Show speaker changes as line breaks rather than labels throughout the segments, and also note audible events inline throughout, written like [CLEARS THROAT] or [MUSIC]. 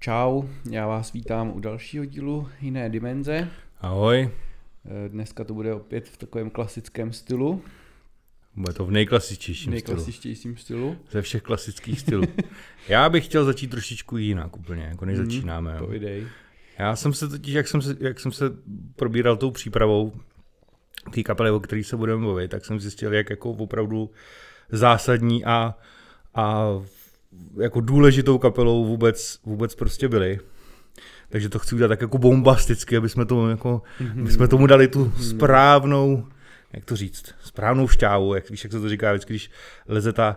Čau, já vás vítám u dalšího dílu Jiné dimenze.
Ahoj.
Eh, Dneska to bude opět v takovém klasickém stylu.
Bude to v nejklasičtějším
nejklasičtějším stylu.
stylu. Ze všech klasických stylů. [LAUGHS] Já bych chtěl začít trošičku jinak úplně, jako než
Mhm,
začínáme. jo.
Povidej.
Já jsem se totiž, jak jsem se, jak jsem se probíral tou přípravou té kapely, o které se budeme bavit, tak jsem zjistil, jak jako opravdu zásadní a, a jako důležitou kapelou vůbec, vůbec prostě byli. Takže to chci udělat tak jako bombasticky, aby jsme tomu, jako, aby jsme tomu dali tu správnou, jak to říct, správnou šťávu, jak víš, jak se to říká vždycky, když leze ta,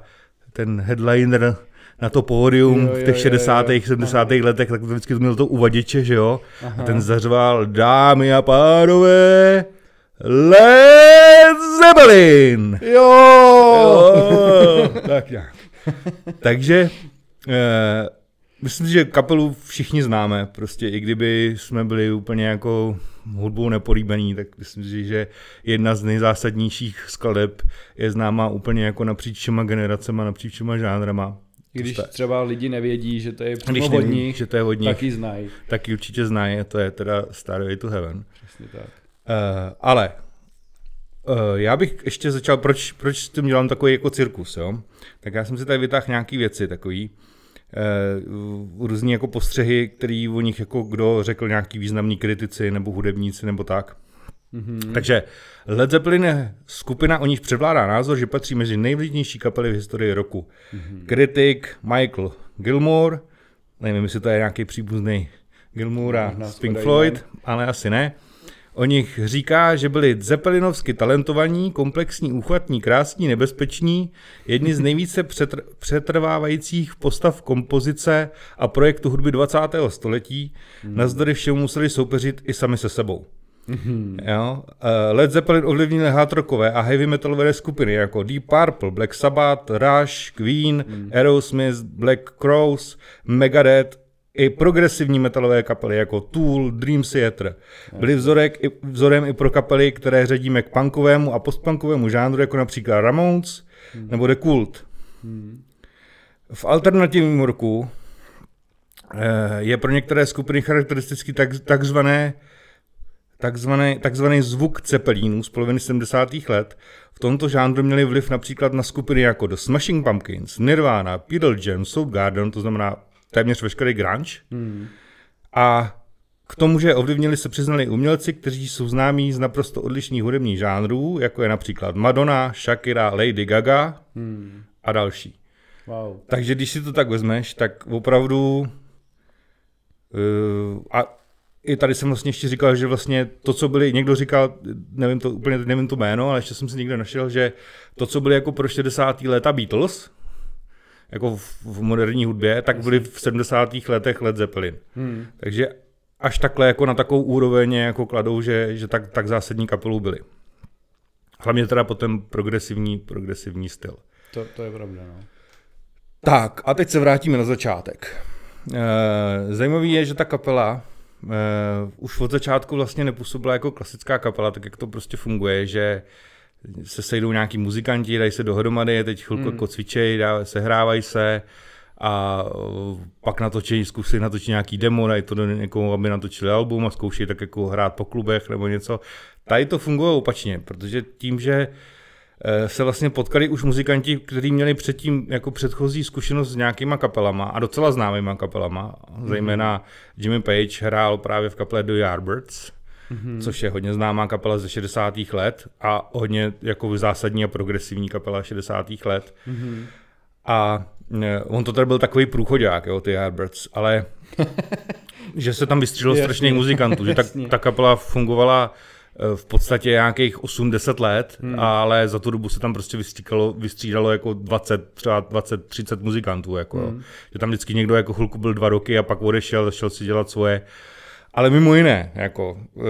ten headliner na to pódium
Jo,
v
jo,
těch
jo,
60.
jo.
70. letech, tak to vždycky to mělo to uvaděče, že jo?
Aha.
A ten zařval, dámy a pánové, Led Zeppelin!
Jo!
Jo, tak nějak. [LAUGHS] Takže eh, myslím si, že kapelu všichni známe, prostě i kdyby jsme byli úplně jako hudbou nepolíbení, tak myslím si, že jedna z nejzásadnějších skladeb je známá úplně jako napříč všema generacema, napříč všema žánrama.
I Když třeba lidi nevědí, že to je
Když neví,
nich,
že to je od nich,
tak ji znají.
taky určitě znají, to je teda Starway to Heaven.
Přesně tak.
Uh, ale uh, já bych ještě začal, proč, proč s tím dělám takový jako cirkus, jo? Tak já jsem si tady vytáhl nějaký věci takový, uh, různý jako postřehy, který o nich jako kdo řekl nějaký významný kritici nebo hudebníci nebo tak.
Mhm.
Takže Led Zeppelin je skupina, o nich převládá názor, že patří mezi nejvlivnější kapely v historii roku.
Mhm.
Kritik Michael Gilmore, nevím, jestli to je nějaký příbuzný Gilmour a
Možná
z Pink Floyd, ale asi ne. O nich říká, že byli zeppelinovsky talentovaní, komplexní, úchvatní, krásní, nebezpeční, jedni z nejvíce přetr- přetrvávajících postav kompozice a projektu hudby 20. století,
Mhm.
navzdory všemu museli soupeřit i sami se sebou.
Mhm.
Jo? Uh, Led Zeppelin ovlivnili hard rockové a heavy metalové skupiny jako Deep Purple, Black Sabbath, Rush, Queen,
Hmm.
Aerosmith, Black Crowes, Megadeth i progresivní metalové kapely jako Tool, Dream Theater. Byly vzorek, vzorem i pro kapely, které řadíme k punkovému a postpunkovému žánru, jako například Ramones nebo The Cult.
Mhm.
V alternativním roku eh, je pro některé skupiny charakteristický tak, takzvané takzvaný, takzvaný zvuk cepelínů z poloviny 70. let. V tomto žánru měli vliv například na skupiny jako The Smashing Pumpkins, Nirvana, Pearl Jam, Soundgarden, to znamená téměř veškerý grunge.
Mhm.
A k tomu, že ovlivnili se přiznali umělci, kteří jsou známí z naprosto odlišných hudebních žánrů, jako je například Madonna, Shakira, Lady Gaga
Mhm.
a další.
Wow.
Takže když si to tak vezmeš, tak opravdu uh, a i tady jsem vlastně ještě říkal, že vlastně to, co byli, někdo říkal, nevím to úplně, nevím to jméno, ale ještě jsem si někde našel, že to, co byly jako pro 60. léta Beatles, jako v, v moderní hudbě, tak byly v 70. letech Led Zeppelin.
Mhm.
Takže až takhle jako na takovou úroveň jako kladou, že, že tak, tak zásadní kapelou byli. Hlavně teda potom progresivní, progresivní styl.
To, to je pravda, no.
Tak, a teď se vrátíme na začátek. Eh, Zajímavý je, že ta kapela eh, už od začátku vlastně nepůsobila jako klasická kapela, tak jak to prostě funguje, že se sejdou nějaký muzikanti, dají se dohromady, teď chvilku
Mm.
jako cvičejí, dá- sehrávají se a pak natočí, zkusí natočit nějaký demo, dají to do někoho, aby natočili album a zkouší tak jako hrát po klubech nebo něco. Tady to funguje opačně, protože tím, že eh, se vlastně potkali už muzikanti, kteří měli předtím jako předchozí zkušenost s nějakýma kapelama a docela známýma kapelama. Zejména Jimmy Page hrál právě v kapele The Yardbirds,
Mhm.
což je hodně známá kapela ze 60. let a hodně jako zásadní a progresivní kapela 60. let.
Mhm.
A eh, on to tady byl takový průchodák, jo, ty Yardbirds, ale [LAUGHS] že se tam vystřílelo
Jasně,
strašných muzikantů, že ta, ta kapela fungovala eh, v podstatě nějakých 8-10 let,
Hmm.
ale za tu dobu se tam prostě vystříkalo, vystřídalo jako 20, třeba 20-30 muzikantů, jako,
Hmm.
že tam vždycky někdo jako chvilku byl dva roky a pak odešel, začal si dělat svoje, ale mimo jiné, jako, uh,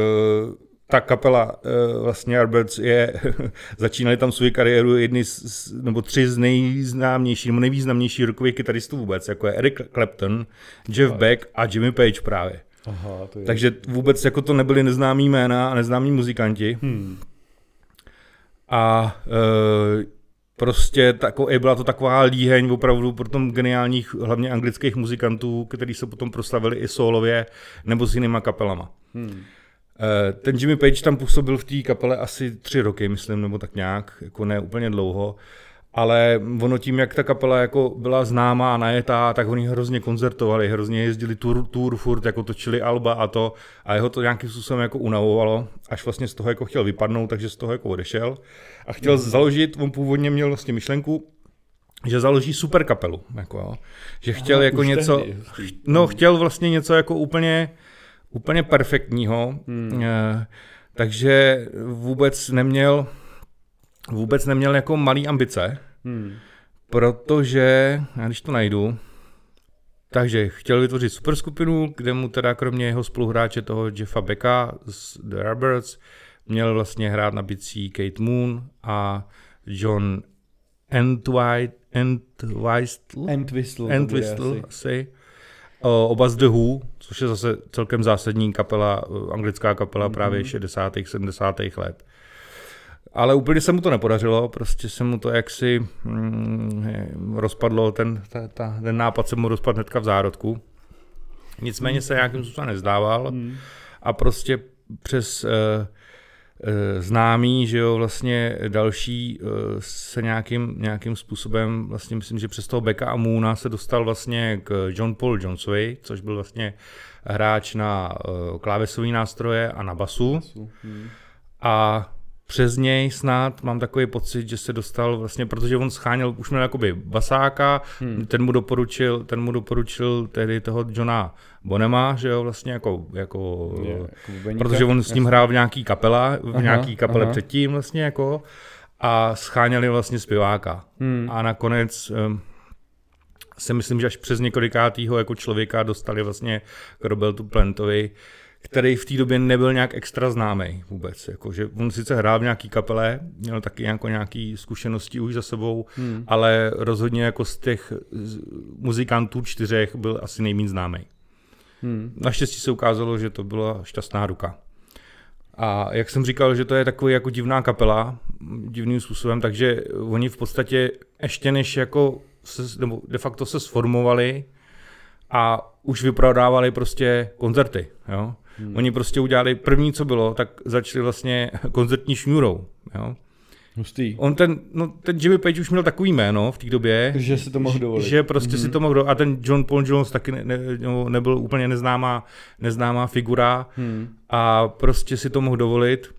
ta kapela uh, vlastně Yardbirds je, [LAUGHS] začínali tam svou kariéru jedni z, nebo tři z nejznámějších nebo nejvýznamnějších rockových kytaristů vůbec, jako je Eric Clapton, Jeff
Tak.
Beck a Jimmy Page právě.
Aha, to je...
Takže vůbec jako to nebyli neznámí jména a neznámí muzikanti.
Hmm.
A e, prostě tako, byla to taková líheň opravdu pro tom geniálních, hlavně anglických muzikantů, kteří se potom proslavili i solově nebo s jinýma kapelama. Hmm. Ten Jimmy Page tam působil v té kapele asi tři roky, myslím, nebo tak nějak, jako ne úplně dlouho ale ono tím, jak ta kapela jako byla známá a najetá, tak oni hrozně koncertovali, hrozně jezdili tour, tour furt, jako točili alba a to a jeho to nějakým způsobem jako unavovalo, až vlastně z toho jako chtěl vypadnout, takže z toho jako odešel a chtěl mm. založit, on původně měl vlastně myšlenku, že založí super kapelu, jako jo. že chtěl Aha, jako něco, tehdy. no chtěl vlastně něco jako úplně, úplně perfektního, hmm. takže vůbec neměl, vůbec neměl jako malý ambice, hmm. protože, já když to najdu, takže chtěl vytvořit super skupinu, kde mu teda kromě jeho spoluhráče toho Jeffa Becka z The Yardbirds měl vlastně hrát na bicí Kate Moon a John Entwistle.
Entwistle. Entwistle,
Entwistle asi. asi. oba z The Who, což je zase celkem zásadní kapela, anglická kapela mm-hmm. právě 60. 70. let. Ale úplně se mu to nepodařilo, prostě se mu to jaksi mm, rozpadlo, ten, ta, ta, ten nápad se mu rozpadl hnedka v zárodku. Nicméně se nějakým způsobem nezdával mm. a prostě přes uh, známý, že jo, vlastně další uh, se nějakým, nějakým způsobem, vlastně myslím, že přes toho Becka a Moona se dostal vlastně k John Paul Jonesovi, což byl vlastně hráč na uh, klávesové nástroje a na basu. basu. Hmm. A přes něj snad mám takový pocit, že se dostal vlastně, protože on scháněl, už měl jakoby basáka, hmm. ten mu doporučil, ten mu doporučil tehdy toho Johna Bonema, že jo, vlastně jako, jako, je, jako protože on s ním hrál v nějaký kapela, v aha, nějaký kapele aha. předtím vlastně jako a scháněli vlastně zpěváka. Hmm. A nakonec um, si myslím, že až přes několikátýho jako člověka dostali vlastně k Robertu Plantovi, který v té době nebyl nějak extra známý vůbec. Jako, že on sice hrál v nějaký kapele, měl taky jako nějaký zkušenosti už za sebou, hmm. ale rozhodně jako z těch muzikantů čtyřech byl asi nejméně známý. Hmm. Naštěstí se ukázalo, že to byla šťastná ruka. A jak jsem říkal, že to je takový jako divná kapela, divným způsobem, takže oni v podstatě ještě než jako se, nebo de facto se sformovali a už vyprodávali prostě koncerty. Jo? Hmm. Oni prostě udělali první, co bylo, tak začali vlastně [LAUGHS] koncertní šňůrou. Jo?
Hustý.
On ten, no, ten Jimmy Page už měl takový jméno v té době.
Že si to mohl dovolit.
Že prostě mm-hmm. si to mohl dovolit. A ten John Paul Jones taky ne, ne, nebyl úplně neznámá, neznámá figura. Hmm. A prostě si to mohl dovolit.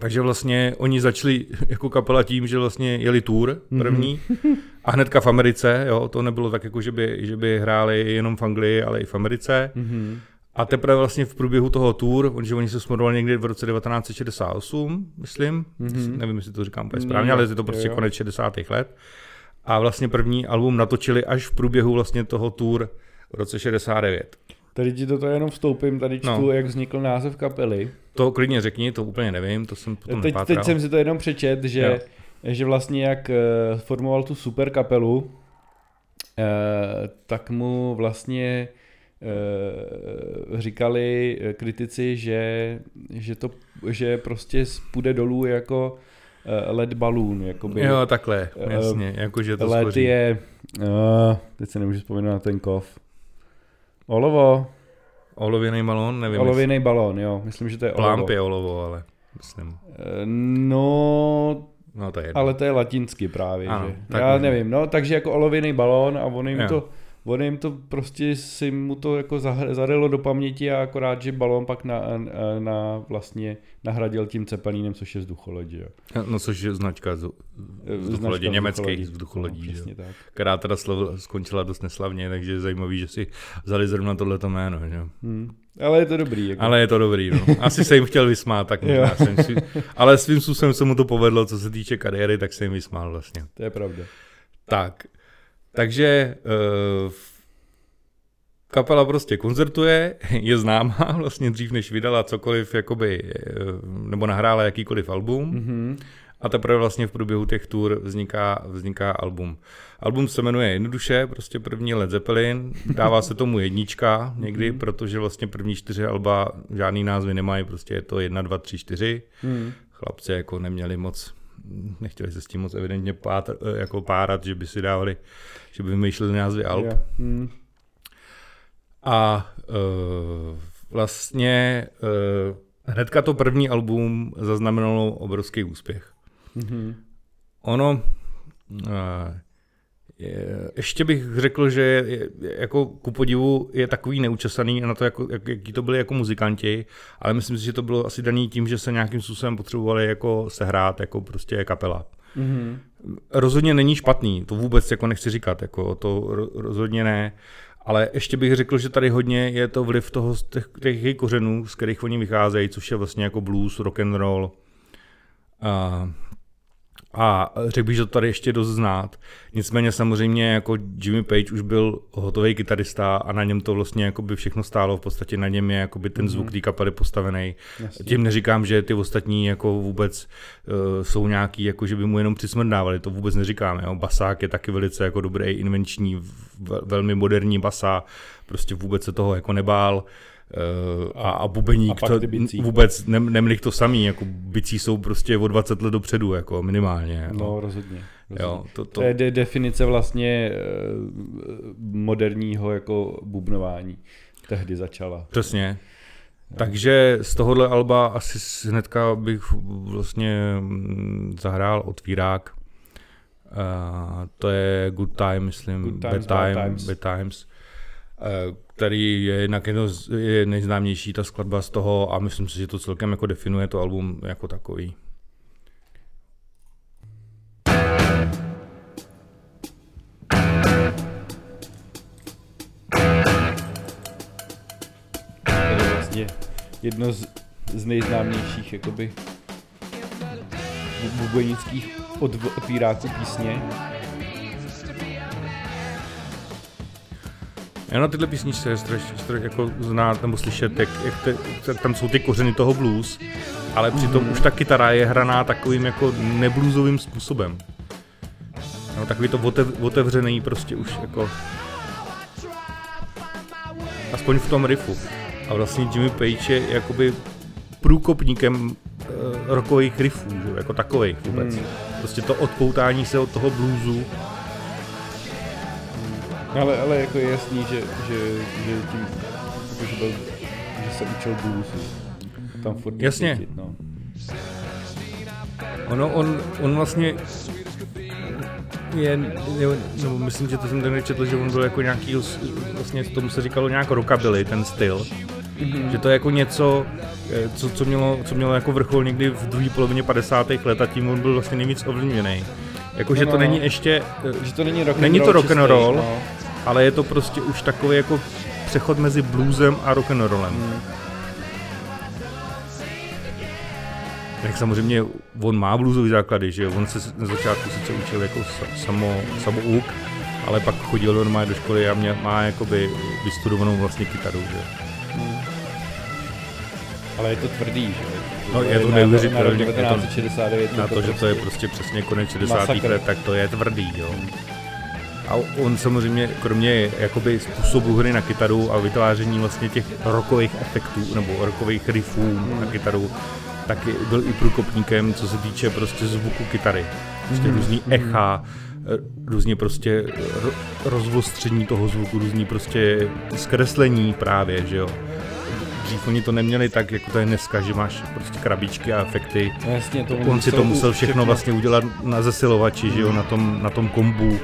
Takže vlastně oni začali [LAUGHS] jako kapela tím, že vlastně jeli tour mhm. první mm-hmm. [LAUGHS] a hnedka v Americe, jo, to nebylo tak jako, že by, že by hráli jenom v Anglii, ale i v Americe. Mm-hmm. A teprve vlastně v průběhu toho tour, že oni se smorovali někdy v roce 1968, myslím, mm-hmm. nevím, jestli to říkám úplně správně, ale je to prostě jo. konec 60. let. A vlastně první album natočili až v průběhu vlastně toho tour v roce 69.
Tady ti do toho jenom vstoupím, tady čtu, no. jak vznikl název kapely.
To klidně řekni, to úplně nevím, to jsem potom
teď, teď jsem si to jenom přečet, že, že vlastně jak uh, formoval tu super kapelu, uh, tak mu vlastně Eh, říkali kritici, že, že, to, že prostě půjde dolů jako eh, led balloon. Jakoby,
jo, takhle, eh, jasně, jakože to
Led
skoří.
je, uh, teď se nemůžu vzpomenout na ten kov. Olovo.
Olověný balón, nevím.
Olověný jestli... balón, jo, myslím, že to je olovo.
Plamp je olovo, ale myslím.
No,
no to je
ale to je latinsky právě, ano, že? Já nevím, no, takže jako olověný balón a on jim jo. to on jim to prostě si mu to jako zarilo do paměti a akorát, že balón pak na, na vlastně nahradil tím cepelínem, což je vzducholoď, jo.
No což je značka z, vzducholodí, německých vzducholodí, no, tak. která teda slov, skončila dost neslavně, takže je zajímavý, že si vzali zrovna tohleto jméno, že? Hmm.
Ale je to dobrý. Jako.
Ale je to dobrý, no. Asi se jim chtěl vysmát, tak možná jsem si, ale svým způsobem se mu to povedlo, co se týče kariéry, tak se jim vysmál vlastně.
To je pravda.
Tak, takže uh, kapela prostě koncertuje, [LAUGHS] je známá [LAUGHS] vlastně dřív, než vydala cokoliv, jakoby, eh, nebo nahrála jakýkoliv album. Mm-hmm. A teprve vlastně v průběhu těch tour vzniká, vzniká album. Album se jmenuje jednoduše, prostě první Led Zeppelin, [LAUGHS] dává se tomu jednička někdy, mm-hmm. protože vlastně první čtyři alba žádný názvy nemají, prostě je to jedna, dva, tři, čtyři. Mm. Chlapci jako neměli moc nechtěli se s tím moc evidentně pát, jako párat, že by si dávali, že by vymýšleli názvy Alp. Yeah. Hmm. A uh, vlastně uh, hnedka to první album zaznamenalo obrovský úspěch. Mm-hmm. Ono, uh, ještě bych řekl, že je, jako ku podivu je takový neučesaný na to, jako, jak, jaký to byli jako muzikanti, ale myslím si, že to bylo asi daný tím, že se nějakým způsobem potřebovali jako sehrát jako prostě kapela. Mm-hmm. Rozhodně není špatný, to vůbec jako nechci říkat, jako to rozhodně ne, ale ještě bych řekl, že tady hodně je to vliv toho, těch, těch kořenů, z kterých oni vycházejí, což je vlastně jako blues, rock and roll, uh, a řekl bych, že to tady ještě dost znát. Nicméně samozřejmě jako Jimmy Page už byl hotový kytarista a na něm to vlastně jako by všechno stálo, v podstatě na něm je jako by ten zvuk mhm. té kapely postavený. Jasně. Tím neříkám, že ty ostatní jako vůbec uh, jsou nějaký, jako že by mu jenom přismrdávali, to vůbec neříkám. Jo. Basák je taky velice jako dobrý, invenční, velmi moderní basa, prostě vůbec se toho jako nebál. Uh, a, a bubeník a to vůbec ne, nemlich to samý, jako bicí jsou prostě o 20 let dopředu, jako minimálně.
Jako. No, rozhodně. rozhodně. Jo, to, to... to je de- definice vlastně uh, moderního jako bubnování. Tehdy začala.
Přesně. No. Takže z tohohle alba asi hnedka bych vlastně mm, zahrál otvírák. Uh, to je Good Time, myslím, Good Times, Bad, time, bad Times. Bad times. Který je jinak jedno z, je nejznámější ta skladba z toho a myslím si, že to celkem jako definuje to album jako takový.
To je vlastně jedno z, z nejznámějších jakoby bubenických otvíráků písně.
Já na tyhle písničce je strašně jako znát nebo slyšet, jak, jak te, tam jsou ty kořeny toho blues, ale přitom mm. už ta kytara je hraná takovým jako nebluzovým způsobem. No, takový to otev, otevřený prostě už jako aspoň v tom riffu. A vlastně Jimmy Page je jakoby průkopníkem uh, rockových riffů, že? jako takových vůbec. Mm. Prostě to odpoutání se od toho bluesu
ale, ale jako je jasný, že, že, že tím, že, byl, že se učil blues, tam furt
Jasně. Cítit, no. Ono, on, on vlastně je, je, no, myslím, že to jsem tady četl, že on byl jako nějaký, vlastně tomu se říkalo nějak rockabilly, ten styl. Mm-hmm. Že to je jako něco, eh, co, co, mělo, co mělo jako vrchol někdy v druhé polovině 50. let a tím on byl vlastně nejvíc ovlivněný. Jako, no, že to no, není ještě...
Že to není rock
Není to rock and roll, no ale je to prostě už takový jako přechod mezi bluesem a rock'n'rollem. Hmm. Tak samozřejmě on má bluesový základy, že on se na začátku sice učil jako samo, samouk, ale pak chodil normálně do školy a mě, má jakoby vystudovanou vlastně kytaru, že. Hmm.
Ale je to tvrdý, že?
No je to neuvěřitelné. Na, na, na to, že to je prostě přesně konec 60. let, tak to je tvrdý, jo. Hmm. A on samozřejmě, kromě jakoby způsobu hry na kytaru a vytváření vlastně těch rokových efektů nebo rokových riffů na kytaru, tak byl i průkopníkem, co se týče prostě zvuku kytary. Prostě mm-hmm. různý echa, různě prostě rozvostření toho zvuku, různý prostě zkreslení právě, že jo dřív oni to neměli tak, jako to je dneska, že máš prostě krabičky a efekty.
No jasně, to
on si to musel všechno, všechno vlastně udělat na zesilovači, že jo, na tom, na tom kombu,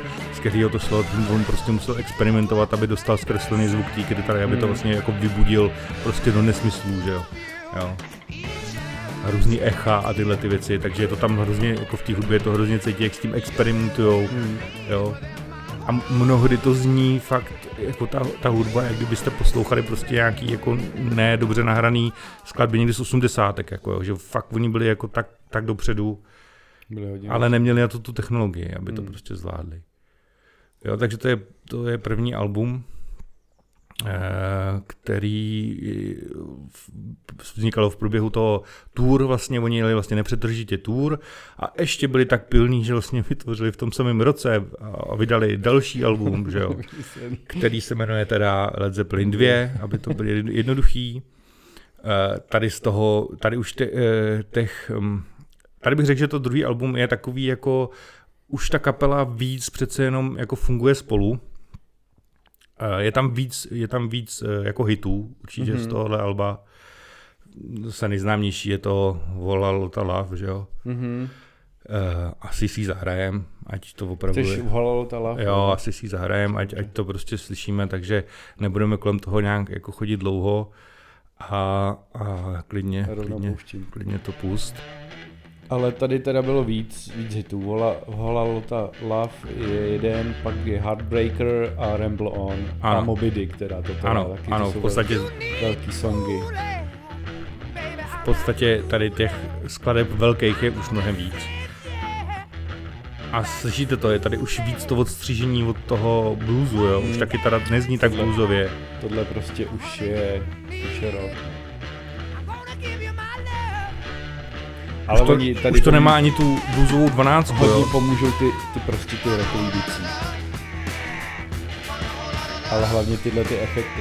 kterého to šlo, on prostě musel experimentovat, aby dostal zkreslený zvuk té kytary, aby to hmm. vlastně jako vybudil prostě do nesmyslů, že jo. jo. A různý echa a tyhle ty věci, takže je to tam hrozně, jako v té hudbě je to hrozně cítí, jak s tím experimentujou, hmm. jo a mnohdy to zní fakt jako ta, ta hudba, jak kdybyste poslouchali prostě nějaký jako ne dobře nahraný skladby někdy z 80. Jako, jo, že fakt oni byli jako tak, tak dopředu, byli ale neměli na to tu technologii, aby to hmm. prostě zvládli. Jo, takže to je, to je první album, Eh, který vznikalo v průběhu toho tour, vlastně oni jeli vlastně nepřetržitě tour a ještě byli tak pilní, že vlastně [LAUGHS] vytvořili v tom samém roce a vydali další album, že jo, [LAUGHS] který se jmenuje teda Led Zeppelin 2, aby to bylo jednoduchý. Eh, tady z toho, tady už eh, těch, hm, tady bych řekl, že to druhý album je takový jako, už ta kapela víc přece jenom jako funguje spolu. Eh, je tam víc, je tam víc eh, jako hitů, určitě mm-hmm. z tohohle alba. Se nejznámější je to Vola Lota Love, že jo? Mm-hmm. Uh, asi si zahrajem, ať to opravdu
Chceš
je.
Lota Love?
Jo, asi si zahrajem, ať, ať to prostě slyšíme, takže nebudeme kolem toho nějak jako chodit dlouho a, a klidně, klidně, klidně to pust.
Ale tady teda bylo víc, víc hitů. Vola, Vola Lota Love je jeden, pak je Heartbreaker a Ramble On ano. a Moby Dick, teda to teda
ano, taky ano, v podstatě
velký songy.
V podstatě tady těch skladeb velkých je už mnohem víc. A slyšíte to, je tady už víc to odstřížení od toho bluesu, jo? Už taky teda nezní tak tohle, bluesově.
Tohle prostě už je, už je rock.
Ale už to, oni tady už to nemá ani tu bluesovou 12.
Hodně pomůžou ty, ty prostě ty rockový bicí. Ale hlavně tyhle ty efekty.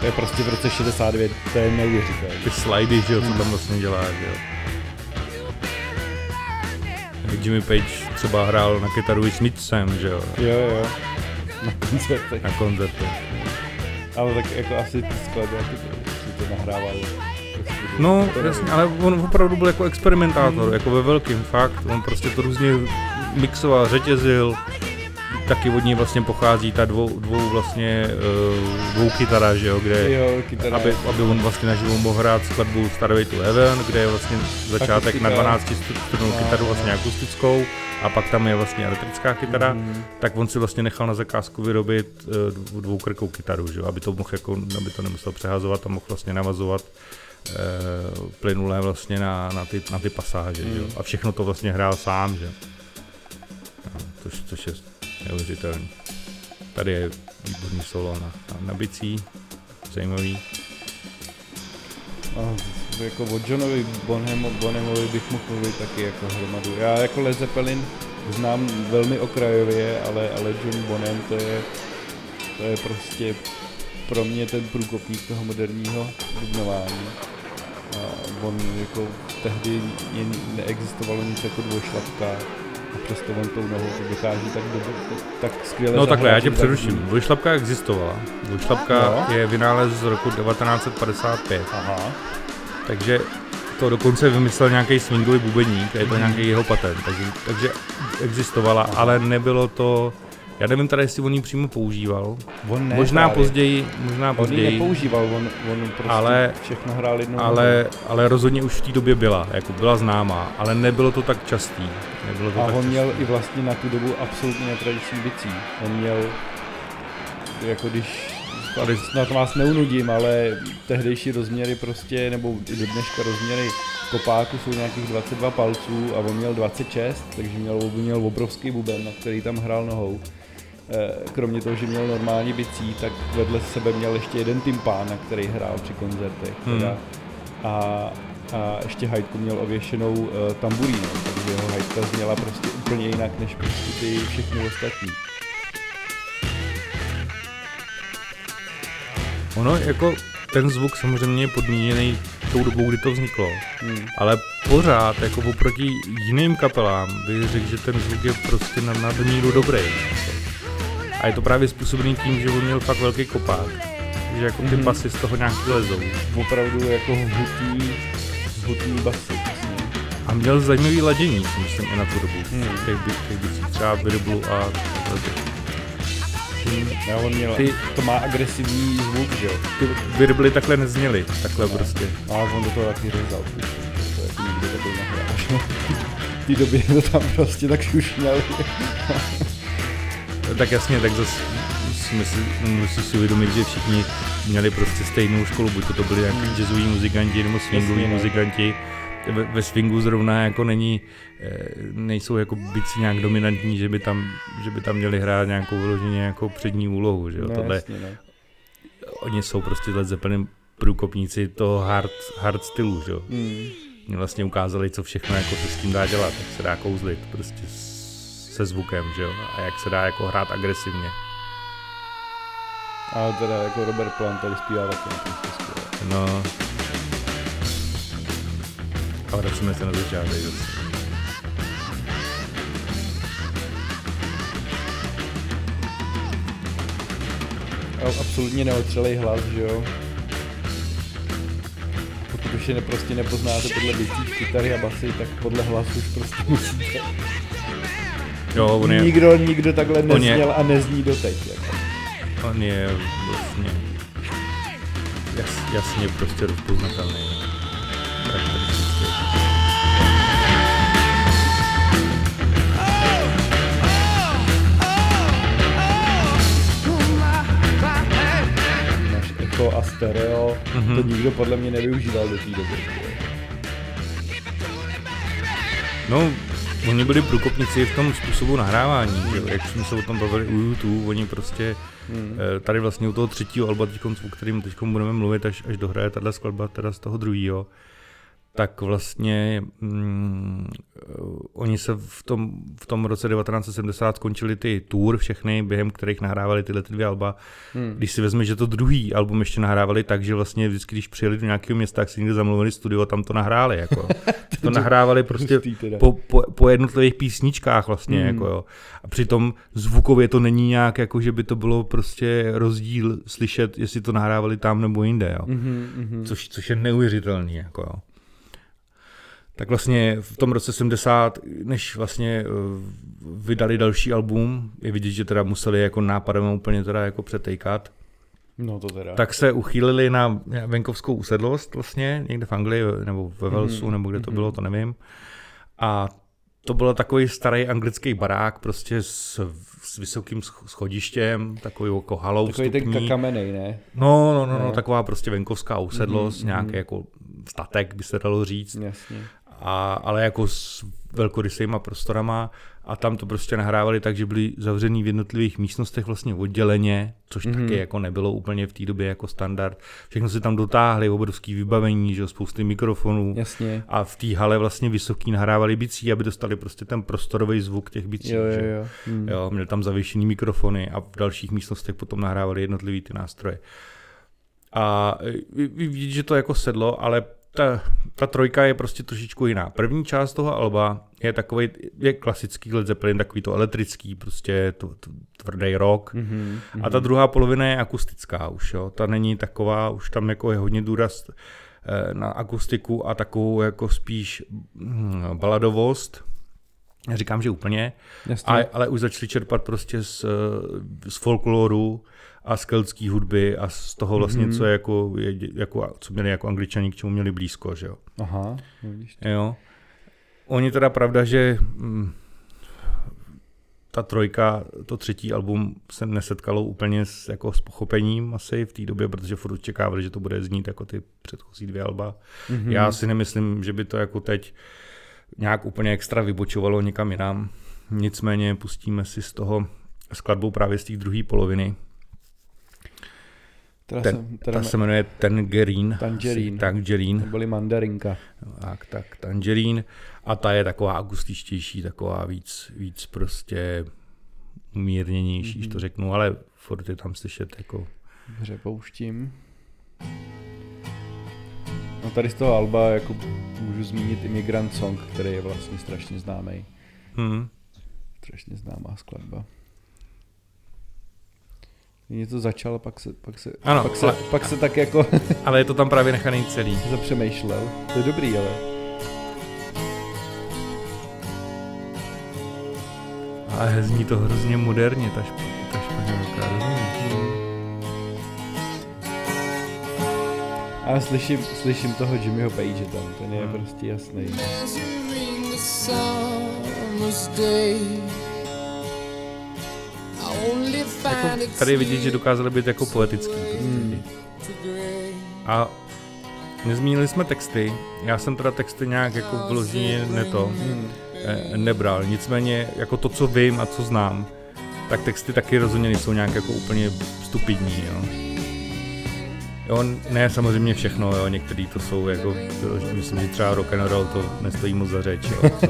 To je prostě v roce 69, to je neuvěřitelné.
Ty slidy, že jo, co tam vlastně dělá, že jo. Jimmy Page třeba hrál na kytaru i Smithsem, že jo.
Jo, jo. Na koncertech.
Na koncertech.
Ale tak jako asi ty skladby, si to nahrávali.
No, jasně, ale on opravdu byl jako experimentátor, hmm. jako ve velkým, fakt. On prostě to různě mixoval, řetězil, taky od ní vlastně pochází ta dvou, dvou vlastně uh, dvou kytara, že jo, kde,
jo, kytara.
aby, aby on vlastně naživo mohl hrát skladbu Starway to Heaven, kde je vlastně začátek na 12 strunou kytaru vlastně akustickou a pak tam je vlastně elektrická kytara, mm. tak on si vlastně nechal na zakázku vyrobit uh, dvoukrkou kytaru, že jo, aby to mohl jako, aby to nemusel přehazovat a mohl vlastně navazovat plynulé vlastně na, na, ty, na ty pasáže, mm. že jo, a všechno to vlastně hrál sám, že což, což je neuvěřitelný. Tady je výborný solo na, na, na bicí, zajímavý.
A jako o Johnovi Bonham, Bonhamovi bych mohl mluvit taky jako hromadu. Já jako Led Zeppelin znám velmi okrajově, ale, ale John Bonham to je, to je prostě pro mě ten průkopník toho moderního dubnování. A on jako tehdy neexistovalo nic jako dvojšlapka, a přesto on tou nohou to dokáže tak, dobře, tak skvěle
No takhle, já tě přeruším. Dvojšlapka existovala. Dvojšlapka no. je vynález z roku 1955. Aha. Takže to dokonce vymyslel nějaký swingový bubeník, je to mm. nějaký jeho patent, takže, takže existovala, Aha. ale nebylo to já nevím tady, jestli on ji přímo používal. On ne, možná právě. později, možná později.
On ji nepoužíval, on, on prostě ale, všechno hrál jednou.
Ale, ale rozhodně už v té době byla, jako byla známá, ale nebylo to tak častý. Nebylo to
A
tak
on častý. měl i vlastně na tu dobu absolutně netradiční bicí. On měl, jako když tady na to vás neunudím, ale tehdejší rozměry prostě, nebo i do dneška rozměry kopáku jsou nějakých 22 palců a on měl 26, takže měl, měl obrovský buben, na který tam hrál nohou. Eh, kromě toho, že měl normální bicí, tak vedle sebe měl ještě jeden tympán, na který hrál při koncertech. Hmm. Teda. A, a ještě hajtku měl ověšenou uh, tamburínu, takže jeho hajtka zněla prostě úplně jinak než prostě ty všechny ostatní.
Ono jako ten zvuk samozřejmě je podmíněný tou dobou, kdy to vzniklo. Hmm. Ale pořád, jako oproti jiným kapelám, bych řekl, že ten zvuk je prostě na nadmíru dobrý. A je to právě způsobený tím, že on měl fakt velký kopák. Že jako ty mm-hmm. basy z toho nějak lezou.
Opravdu jako hutý, hutý basy.
A měl zajímavý ladění, si myslím, i na tu dobu. Hmm. Těch, by, těch by třeba Birblu a
hmm. Já on měl, ty, to má agresivní zvuk, že jo?
Ty Birbly takhle nezněly, takhle no. prostě.
A on do toho taky řezal, to jako nikdy takhle nehráš. V [LAUGHS] té době to tam prostě tak šušňali.
Tak jasně, tak zase musí, musí si uvědomit, že všichni měli prostě stejnou školu, buď to, to byli nějaký jazzoví muzikanti nebo swingoví no. muzikanti. Ve, ve swingu zrovna jako není, eh, nejsou jako bicí nějak dominantní, že by tam, že by tam měli hrát nějakou vyloženě jako přední úlohu, že jo, no, tohle. Jasně, no. Oni jsou prostě Led Zeppelin průkopníci toho hard, hard stylu, že jo. Mm. Mě vlastně ukázali, co všechno jako se s tím dá dělat, jak se dá kouzlit, prostě se zvukem, že jo, a jak se dá jako hrát agresivně.
A teda jako Robert Plant tady zpívá taky
No. A vracíme se na začátek zase.
absolutně neotřelej hlas, že jo. Pokud už je ne, prostě nepoznáte podle větší kytary a basy, tak podle hlasu už prostě musíte.
Jo, on je...
Nikdo, nikdo takhle nezněl je... a nezní doteď. Jako.
On je vlastně jas, jasně prostě rozpoznatelný. Charakteristický.
echo a stereo, mm-hmm. to nikdo podle mě nevyužíval do té doby.
No, oni byli průkopníci v tom způsobu nahrávání, že? jak jsme se o tom bavili u YouTube, oni prostě mm. tady vlastně u toho třetího alba, o kterým teď budeme mluvit, až, až dohraje tahle skladba teda z toho druhého, tak vlastně mm, oni se v tom, v tom roce 1970 skončili ty tour všechny, během kterých nahrávali tyhle ty dvě alba. Hmm. Když si vezme, že to druhý album ještě nahrávali tak, že vlastně vždycky, když přijeli do nějakého města, tak si někde zamluvili studio a tam to nahráli. Jako. [LAUGHS] to nahrávali prostě po, po, po, jednotlivých písničkách vlastně. Hmm. Jako, jo. A přitom zvukově to není nějak, jako, že by to bylo prostě rozdíl slyšet, jestli to nahrávali tam nebo jinde. Jo. Mm-hmm. Což, což je neuvěřitelný. Jako, jo tak vlastně v tom roce 70, než vlastně eh, vydali další album, je vidět, že teda museli jako nápadem úplně teda jako přetejkat.
No to teda.
Tak se uchýlili na venkovskou usedlost vlastně, někde v Anglii nebo ve Walesu, mm-hmm. nebo kde to mm-hmm. bylo, to nevím. A to byl takový starý anglický barák, prostě s, s vysokým schodištěm, takový jako halou
Takový
vstupní.
ten kamenej, ne?
No, no, no, no, taková prostě venkovská usedlost, mm-hmm. nějaký jako statek, by se dalo říct.
Jasně
a, ale jako s velkorysýma prostorama a tam to prostě nahrávali tak, že byli zavřený v jednotlivých místnostech vlastně odděleně, což mm-hmm. taky jako nebylo úplně v té době jako standard. Všechno si tam dotáhli, obrovský vybavení, že spousty mikrofonů
Jasně.
a v té hale vlastně vysoký nahrávali bicí, aby dostali prostě ten prostorový zvuk těch bicí.
Jo, jo, jo.
Mm. jo měli tam zavěšený mikrofony a v dalších místnostech potom nahrávali jednotlivý ty nástroje. A vidíte, že to jako sedlo, ale ta, ta trojka je prostě trošičku jiná. První část toho alba je takový, je klasický Led Zeppelin, takový to elektrický, prostě to, to tvrdý rock. Mm-hmm. A ta druhá polovina je akustická už, jo. Ta není taková, už tam jako je hodně důraz eh, na akustiku a takovou jako spíš hm, baladovost. Říkám, že úplně, a, ale už začali čerpat prostě z, z folkloru, a z keltský hudby a z toho vlastně, mm-hmm. co, je jako, je, jako, co měli jako angličani, k čemu měli blízko, že jo.
Aha,
jo. Oni teda pravda, že hm, ta trojka, to třetí album se nesetkalo úplně s, jako s pochopením asi v té době, protože furt očekávali, že to bude znít jako ty předchozí dvě alba. Mm-hmm. Já si nemyslím, že by to jako teď nějak úplně extra vybočovalo někam jinam. Nicméně pustíme si z toho skladbu právě z té druhé poloviny,
Teda ten, jsem,
teda ta se jmenuje Tangerine.
Tangerine.
Tangerine.
To byly mandarinka.
Tak, tak, Tangerine. A ta je taková akustičtější, taková víc, víc prostě umírněnější, mm-hmm. to řeknu, ale furt je tam slyšet jako...
Dobře, pouštím. No tady z toho Alba jako můžu zmínit Immigrant Song, který je vlastně strašně známý. Hmm. Strašně známá skladba. Něco začal, pak se, pak se,
ano,
pak se, ale, pak se tak jako... [LAUGHS]
ale je to tam právě nechaný celý.
Zapřemýšlel. To je dobrý, ale...
Ale zní to hrozně moderně, ta, šp, ta španělka, rozumíš?
A slyším, slyším toho Jimmyho Page tam, ten je hmm. prostě jasný.
Jako tady vidět, že dokázali být jako poetický. Hmm. A nezmínili jsme texty. Já jsem teda texty nějak jako vloženě neto hmm. nebral. Nicméně jako to, co vím a co znám, tak texty taky rozhodně nejsou nějak jako úplně stupidní. Jo. Jo, ne samozřejmě všechno, jo, některý to jsou jako, myslím, že třeba rock and roll to nestojí moc za řeč, jo. To,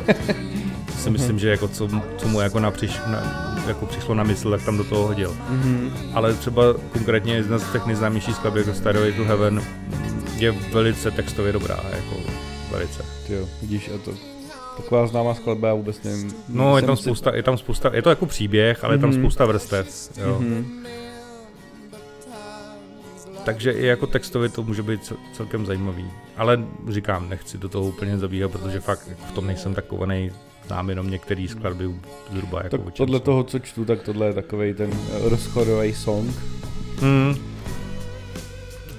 to [LAUGHS] si myslím, že jako co, co mu jako napříš, na, jako přišlo na mysl, tak tam do toho hodil. Mm-hmm. Ale třeba konkrétně jedna z těch nejznámějších skladeb jako Starway to Heaven je velice textově dobrá, jako velice.
Jo, vidíš, a to taková známá skladba, já vůbec nevím.
No, je tam, spousta, je tam spousta, je to jako příběh, ale mm-hmm. je tam mhm. spousta vrstev, jo. Mm-hmm. Takže i jako textově to může být celkem zajímavý. Ale říkám, nechci do toho úplně zabíhat, protože fakt v tom nejsem takovaný, znám jenom některé skladby zhruba jako
tak podle toho, co čtu, tak tohle je takový ten rozchodový song.
Hmm.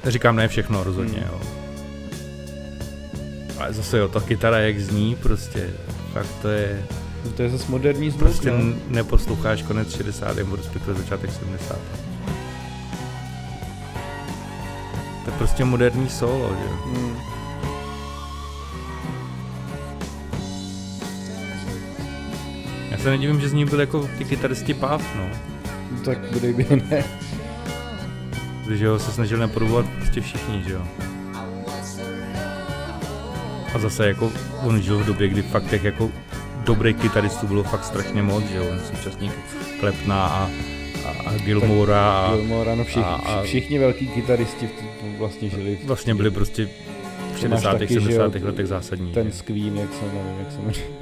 Říkám ne všechno rozhodně, hmm. jo. Ale zase jo, ta kytara jak zní, prostě, fakt to je...
To je zase moderní zvuk,
Prostě no? neposloucháš konec 60. nebo respektive začátek 70. To je prostě moderní solo, že hmm. Já se nedivím, že z ní byl jako ty kytaristi páv, no.
no tak kde by ne.
Protože ho se snažili napodobovat prostě všichni, že jo. A zase jako on žil v době, kdy fakt těch jako dobrých kytaristů bylo fakt strašně moc, že jo. On současník Klepna a, a, a Gilmora. A,
Gilmora, no všich, a, a, všichni velký kytaristi v tom vlastně žili.
V, vlastně byli prostě v 60. 70. letech zásadní.
Ten Queen, jak se nevím, jak se jmenuje.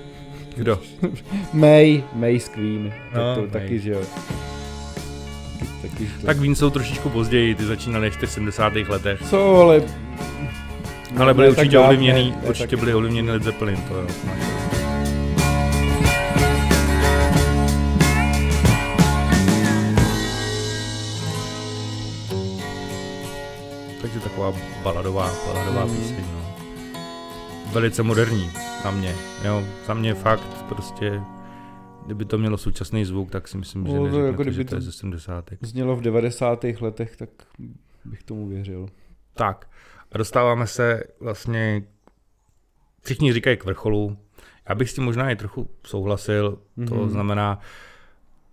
Kdo? [LAUGHS]
May, May Queen, no, to, to taky, že jo.
Taky, to... Tak Queen jsou trošičku později, ty začínaly v těch 70. letech.
Co, ale...
Ale byly určitě ovlivněný, určitě byly ovlivněný Led Zeppelin, to jo. Takže taková baladová, baladová hmm. píseň, no. Velice moderní, za mě, jo, za mě fakt prostě kdyby to mělo současný zvuk, tak si myslím, že, no, neřekne, jako že to je ze 70.
Znělo v 90. letech, tak bych tomu věřil.
Tak, a dostáváme se vlastně, všichni říkají k vrcholu, já bych s tím možná i trochu souhlasil, mm-hmm. to mhm. znamená,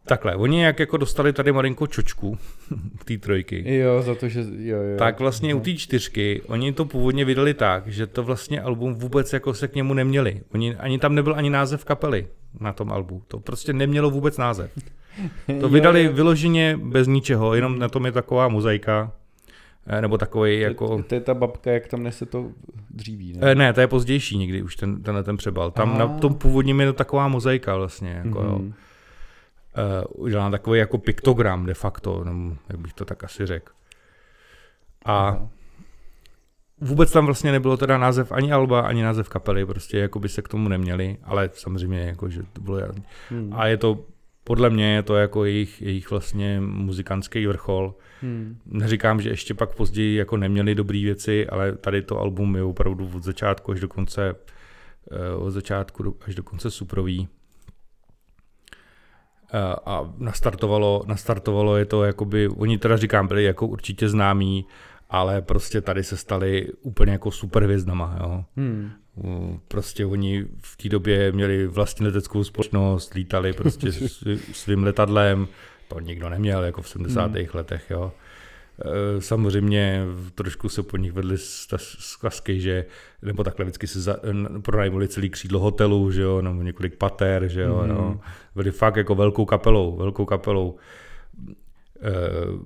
Takhle, oni jak jako dostali tady malinko čočku [LAUGHS] k té trojky.
Jo, za to, že jo, jo.
Tak vlastně no. u té čtyřky, oni to původně vydali tak, že to vlastně album vůbec jako se k němu neměli. Oni, ani tam nebyl ani název kapely na tom albu. To prostě nemělo vůbec název. [LAUGHS] To vydali jo, jo. vyloženě bez ničeho, jenom na tom je taková mozaika. Eh, nebo takový jako...
To, to je ta babka, jak tam nese to dříví,
ne? Eh, ne, to je pozdější někdy už ten, tenhle ten přebal. Tam Aha. na tom původním je to taková mozaika vlastně. Jako, mm-hmm. jo uh, udělám takový jako piktogram de facto, nebo jak bych to tak asi řekl. A vůbec tam vlastně nebylo teda název ani Alba, ani název kapely, prostě jako by se k tomu neměli, ale samozřejmě jako, že to bylo hmm. A je to, podle mě je to jako jejich, jejich vlastně muzikantský vrchol. Hmm. Neříkám, že ještě pak později jako neměli dobré věci, ale tady to album je opravdu od začátku až do konce, eh, od začátku až do konce suprový a nastartovalo, nastartovalo je to, jakoby, oni teda říkám, byli jako určitě známí, ale prostě tady se stali úplně jako superhvězdama, jo. Hmm. Prostě oni v té době měli vlastní leteckou společnost, lítali prostě [LAUGHS] svým letadlem, to nikdo neměl jako v 70. Hmm. letech, jo. Eh, samozřejmě trošku se po nich vedly zkazky, že nebo takhle vždycky si pronajmuli celý křídlo hotelu, že jo, nebo několik pater, že jo, mm. no. byli fakt jako velkou kapelou, velkou kapelou. Eh,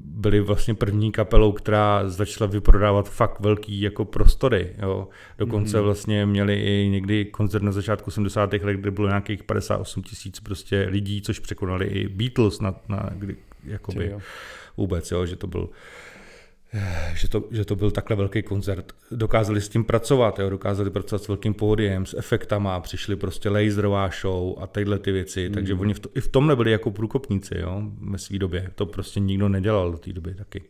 byli vlastně první kapelou, která začala vyprodávat fakt velký jako prostory. Jo. Dokonce mm. vlastně měli i někdy koncert na začátku 70. let, kde bylo nějakých 58 tisíc prostě lidí, což překonali i Beatles na, na kdy, jakoby, vůbec, jo, že to byl že to, že to byl takhle velký koncert. Dokázali s tím pracovat, jo, dokázali pracovat s velkým pódiem, s efektama, přišli prostě laserová show a tyhle ty věci, mm. takže oni v to, i v tom nebyli jako průkopníci, jo, ve své době. To prostě nikdo nedělal do té doby taky.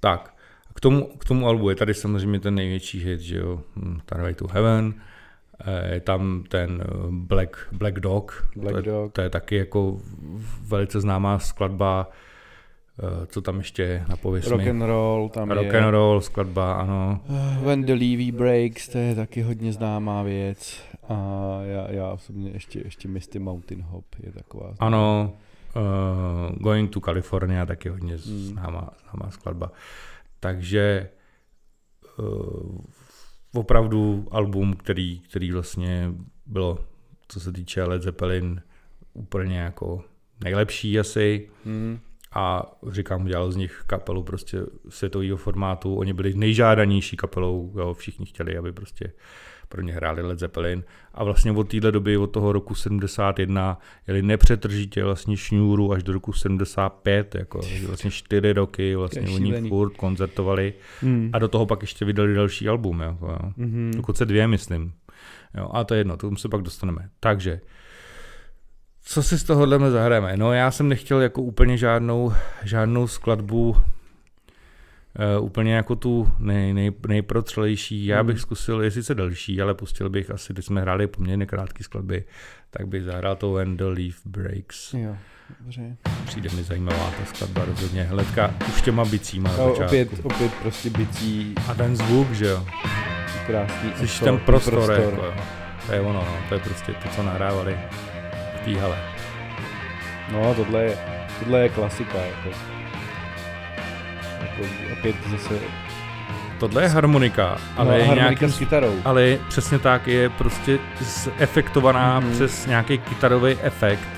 Tak, k tomu, k tomu albu je tady samozřejmě ten největší hit, že jo, Starway hm, to Heaven, je tam ten eh, Black, Black Dog,
Black
to, je,
Dog.
to je taky jako velice známá skladba, Eh, co tam ještě je na pověst
Rock and roll tam
Rock je. and roll, skladba, ano.
Eh, When the Levy Breaks, to je taky hodně známá věc. A já, já osobně ještě, ještě Misty Mountain Hop je taková.
Známá. Ano, uh, Going to California taky hodně hmm. známá, známá skladba. Takže uh, opravdu album, který, který vlastně bylo, co se týče Led Zeppelin, úplně jako nejlepší asi. Hmm a říkám, udělal z nich kapelu prostě světového formátu. Oni byli nejžádanější kapelou, jo, všichni chtěli, aby prostě pro ně hráli Led Zeppelin. A vlastně od téhle doby, od toho roku 71, jeli nepřetržitě vlastně šňůru až do roku 75, jako vlastně čtyři roky vlastně oni furt koncertovali hmm. a do toho pak ještě vydali další album, jako, jo. Mm-hmm. dokonce dvě, myslím. Jo, a to je jedno, tomu se pak dostaneme. Takže, co si z tohohle zahrajeme? No já jsem nechtěl jako úplně žádnou, žádnou skladbu Uh, úplně jako tu nej, nej, nejprotřelejší. Já bych hmm. zkusil, je sice další, ale pustil bych asi, když jsme hráli poměrně krátké skladby, tak bych zahrál to When the Leaf Breaks.
Jo, dobře.
Přijde mi zajímavá ta skladba rozhodně. Hledka už těma bicíma na
začátku. Opět, opět prostě bicí.
A ten zvuk, že jo.
Krásný.
Jsi ten prostor, prostor. Jako, jo. To je ono, no. to je prostě to, co nahrávali v té hale.
No, tohle je, tohle je klasika. Jako jako opět zase
Tohle je harmonika, ale no, je
harmonika nějaký, s kytarou.
Ale přesně tak, je prostě efektovaná mm-hmm. přes nějaký kytarový efekt.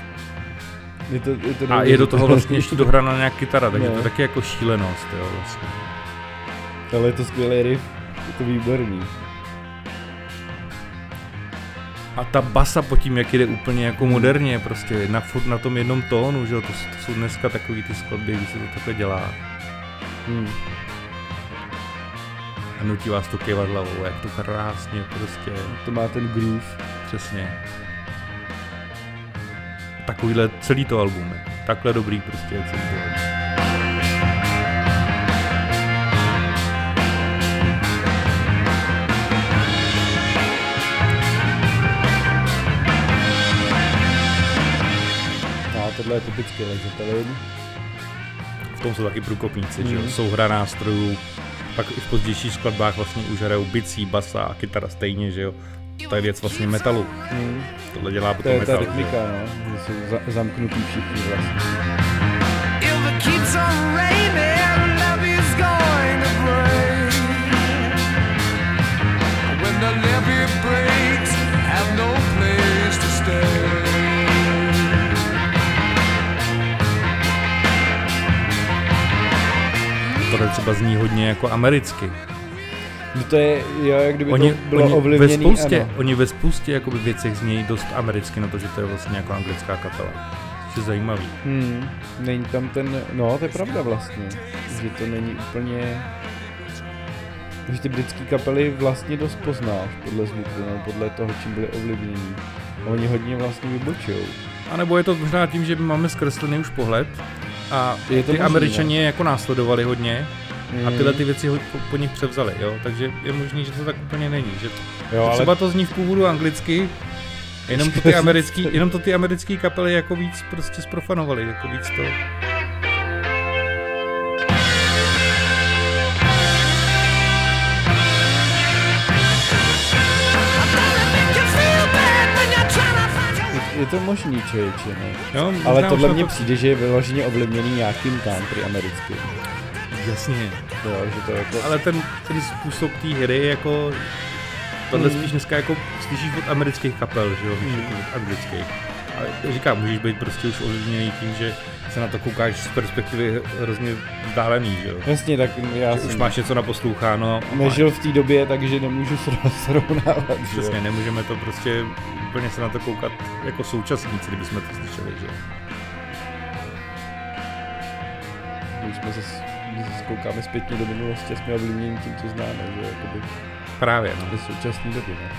Je to, je to
a je do toho vlastně [LAUGHS] ještě dohrána nějak kytara, takže no. to je taky jako šílenost, jo, vlastně.
Ale je to skvělý riff, je to výborný.
A ta basa pod tím, jak jde úplně jako moderně, prostě na, na tom jednom tónu, že jo, to, to jsou dneska takový ty skladby, kdy se to takhle dělá. Hmm. A nutí vás to kývat hlavou, jak to krásně prostě.
To má ten groove.
Přesně. Takovýhle celý to album je. Takhle dobrý prostě je celý to album.
No, tohle je typický Led Zeppelin
tom jsou taky průkopníci, mm. že jo, mhm. souhra nástrojů, pak i v pozdějších skladbách vlastně už hrajou bicí, basa a kytara stejně, že jo. To je věc vlastně metalu. Mm. Tohle dělá potom
to je
metal.
To je ta rytmika, no, že jsou za, zamknutý všichni vlastně.
Tohle třeba zní hodně jako americky.
No to je, jo, jak kdyby
oni,
to bylo
oni
ovlivněný,
ve spoustě, ano. Oni ve spoustě jakoby věcech znějí dost americky, na to, že to je vlastně jako anglická kapela. Což je zajímavý.
Hmm, není tam ten, no to je pravda vlastně, že to není úplně, že ty britské kapely vlastně dost poznáš podle zvuku, no, podle toho, čím byly ovlivnění. A oni hodně vlastně vybočují.
A nebo je to možná tím, že máme zkreslený už pohled, a je to ty možný, američani jako následovali hodně a tyhle ty věci ho, po, po nich převzali, jo, takže je možný, že to tak úplně není, že, jo, ale... třeba to zní v původu anglicky, jenom to ty [LAUGHS] americký, jenom to ty americký kapely jako víc prostě sprofanovali, jako víc to...
je to možný, člověče, ne? Jo, Ale tohle mně to... přijde, že je vyloženě ovlivněný nějakým country americkým.
Jasně.
Jo, že to jako...
Ale ten, ten způsob té hry jako... Tohle mm. spíš dneska jako slyšíš od amerických kapel, že jo, jako od anglických. Ale říkám, můžeš být prostě už ovlivněný tím, že se na to koukáš z perspektivy hrozně vzdálený, že jo.
Jasně, tak já
jsem... Už máš něco naposloucháno.
Nežil v té době, takže nemůžu [LAUGHS] srovnávat,
Přesně, nemůžeme to prostě úplně se na to koukat jako současníci, kdybychom to slyšeli, že
Když jsme se, když se koukáme zpětně do minulosti, jsme ovlivněni tím, co známe, že jakoby...
Právě, no.
Do současné doby, no.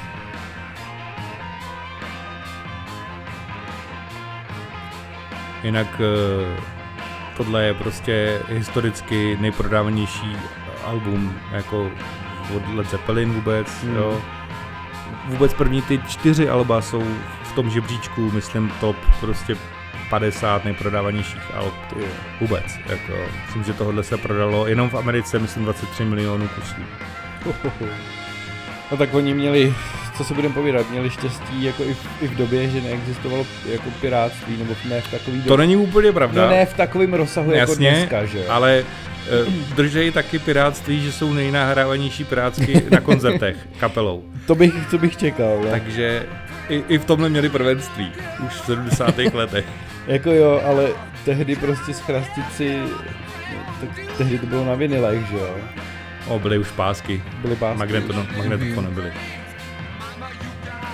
Jinak eh, tohle je prostě historicky nejprodávanější album jako od Led Zeppelin vůbec, hmm. jo vůbec první ty čtyři alba jsou v tom žebříčku, myslím, top prostě 50 nejprodávanějších alb vůbec. Jako, myslím, že tohle se prodalo jenom v Americe, myslím, 23 milionů kusů.
No tak oni měli, co se budeme povídat, měli štěstí jako i v, i v době, že neexistovalo jako pirátství, nebo ne v takový době.
To není úplně pravda.
No ne v takovém rozsahu jako Jasně, jako dneska, že
ale Eh, držejí taky pirátství, že jsou nejnahrávanější pirátsky na koncertech [LAUGHS] kapelou.
To bych, to bych čekal. Ne?
Takže i, i v tomhle měli prvenství, už v 70. [LAUGHS] letech.
jako jo, ale tehdy prostě schrastit si, tak tehdy to bylo na vinilech, že jo?
O, byly už pásky.
Byly pásky.
Magnetofony byly.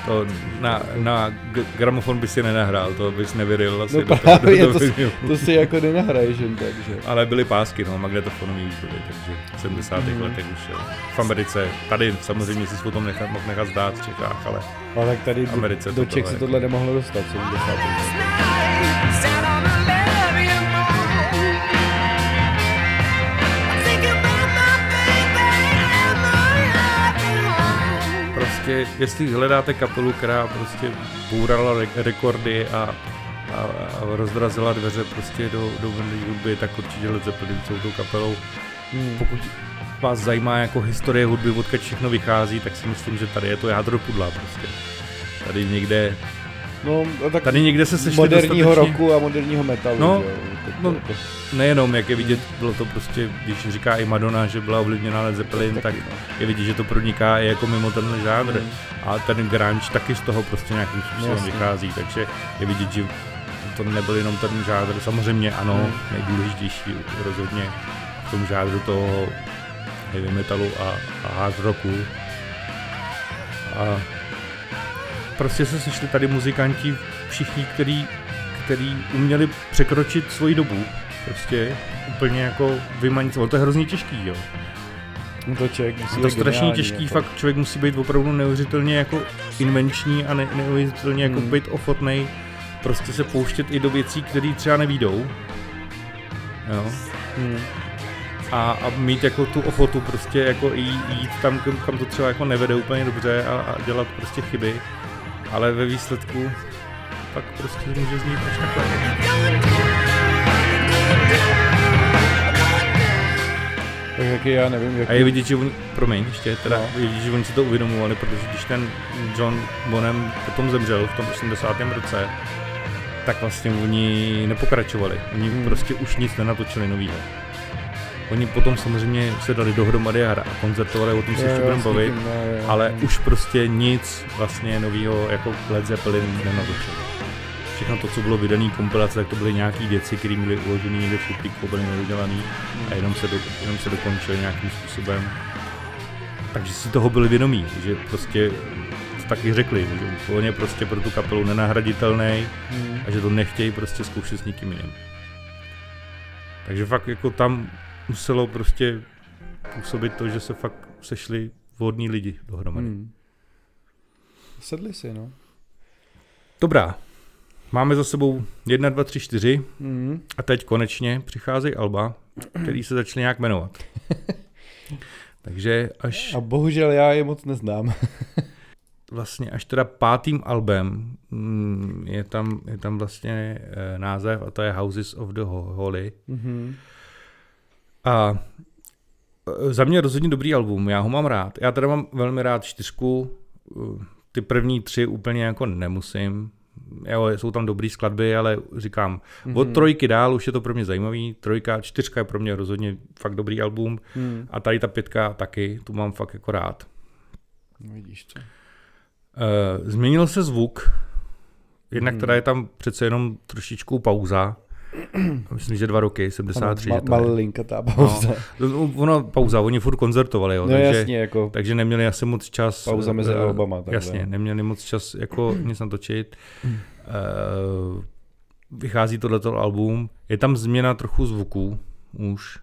To na, na gramofon by si nenahrál, to bys nevyryl asi.
No
do
právě, toho, do to, to, si jako nenahraješ jen tak, že?
Ale byly pásky, no, magnetofonový už byly, takže v 70. Mm. letech už jo. V Americe, tady samozřejmě si o tom nechat, mohl nechat zdát v Čechách, ale,
ale tak tady Americe do, do Čech se tohle nemohlo dostat v 70.
prostě, jestli hledáte kapelu, která prostě bůrala re- rekordy a, a, a rozdrazila dveře prostě do, do hudby, tak určitě Led Zeppelin jsou tou kapelou. Hmm. Pokud vás zajímá jako historie hudby, odkud všechno vychází, tak si myslím, že tady je to jádro pudla prostě. Tady někde
No, tak
tady někde se sešli
moderního dostatečně... roku a moderního metalu.
No,
že?
No, nejenom, jak je vidět, bylo to prostě, když říká i Madonna, že byla ovlivněna Led Zeppelin, tak, no. je vidět, že to proniká i jako mimo ten žánr. Mm. A ten grunge taky z toho prostě nějakým způsobem Jasně. vychází, takže je vidět, že to nebyl jenom ten žánr, samozřejmě ano, mm. nejdůležitější rozhodně v tom žánru toho heavy metalu a, a hard rocku. A prostě se sešli tady muzikanti všichni, který, který uměli překročit svoji dobu. Prostě úplně jako vymanit, to je hrozně těžký, jo.
No to člověk musí
to je strašně těžký, jako. fakt člověk musí být opravdu neuvěřitelně jako invenční a ne, neuvěřitelně jako hmm. být ochotný prostě se pouštět i do věcí, které třeba nevídou. Jo. Hmm. A, a, mít jako tu ochotu prostě jako jít tam, kam to třeba jako nevede úplně dobře a, a dělat prostě chyby ale ve výsledku pak prostě může znít až takhle.
Tak jaký já nevím, jaký...
A je vidět, že on, promiň, ještě teda, no. je vidět, že oni si to uvědomovali, protože když ten John Bonham potom zemřel v tom 80. roce, tak vlastně oni nepokračovali. Oni hmm. prostě už nic nenatočili novýho. Oni potom samozřejmě se dali dohromady a koncertovali, o tom se ještě budeme bavit, no, ale hmm. už prostě nic vlastně nového jako Led Zeppelin nenatočili. Všechno to, co bylo vydané kompilace, tak to byly nějaké věci, které byly uložené někde v šuplíku, byly nedodělané a jenom se, do, jenom se dokončily nějakým způsobem. Takže si toho byli vědomí, že prostě taky řekli, že je prostě pro tu kapelu nenahraditelný a že to nechtějí prostě zkoušet s nikým jiným. Takže fakt jako tam muselo prostě působit to, že se fakt sešli vhodní lidi dohromady. Hmm.
Sedli si, no.
Dobrá. Máme za sebou 1, 2, 3, 4 hmm. a teď konečně přicházejí Alba, který se začne nějak jmenovat. [LAUGHS] Takže až...
A bohužel já je moc neznám. [LAUGHS]
vlastně až teda pátým albem mm, je tam, je tam vlastně eh, název a to je Houses of the Holy. Mm-hmm. A e, za mě rozhodně dobrý album, já ho mám rád. Já teda mám velmi rád čtyřku, e, ty první tři úplně jako nemusím. Jo, jsou tam dobrý skladby, ale říkám, mm-hmm. od trojky dál už je to pro mě zajímavý. Trojka, čtyřka je pro mě rozhodně fakt dobrý album. Mm. A tady ta pětka taky, tu mám fakt jako rád.
No, vidíš to.
Uh, změnil se zvuk. Jednak mm. teda je tam přece jenom trošičku pauza. [CLEARS THROAT] Myslím, že dva roky, 73. Ano,
ma, malinka ta pauza.
No, no, ono, pauza, oni furt koncertovali, jo,
no, takže, jasně, jako
takže neměli asi moc čas.
Pauza mezi uh, albama. Takhle.
Jasně, neměli moc čas jako [CLEARS THROAT] nic natočit. Uh, vychází tohleto album, je tam změna trochu zvuků už.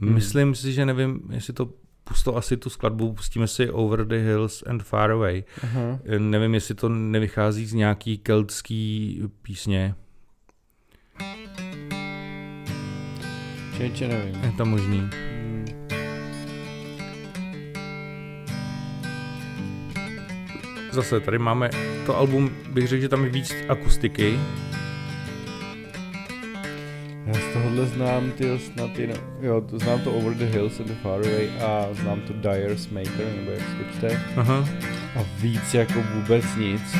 Hmm. Myslím si, že nevím, jestli to pusto asi tu skladbu, pustíme si Over the Hills and Far Away. Uh-huh. Nevím, jestli to nevychází z nějaký keltský písně.
Čeče nevím.
Je to možný. Hmm. Zase tady máme to album, bych řekl, že tam je víc akustiky.
Já z tohohle znám ty snad jenom, jo, to znám to Over the Hills and the Far Away a znám to Dyer's Maker, nebo jak se čte. Aha. A víc jako vůbec nic.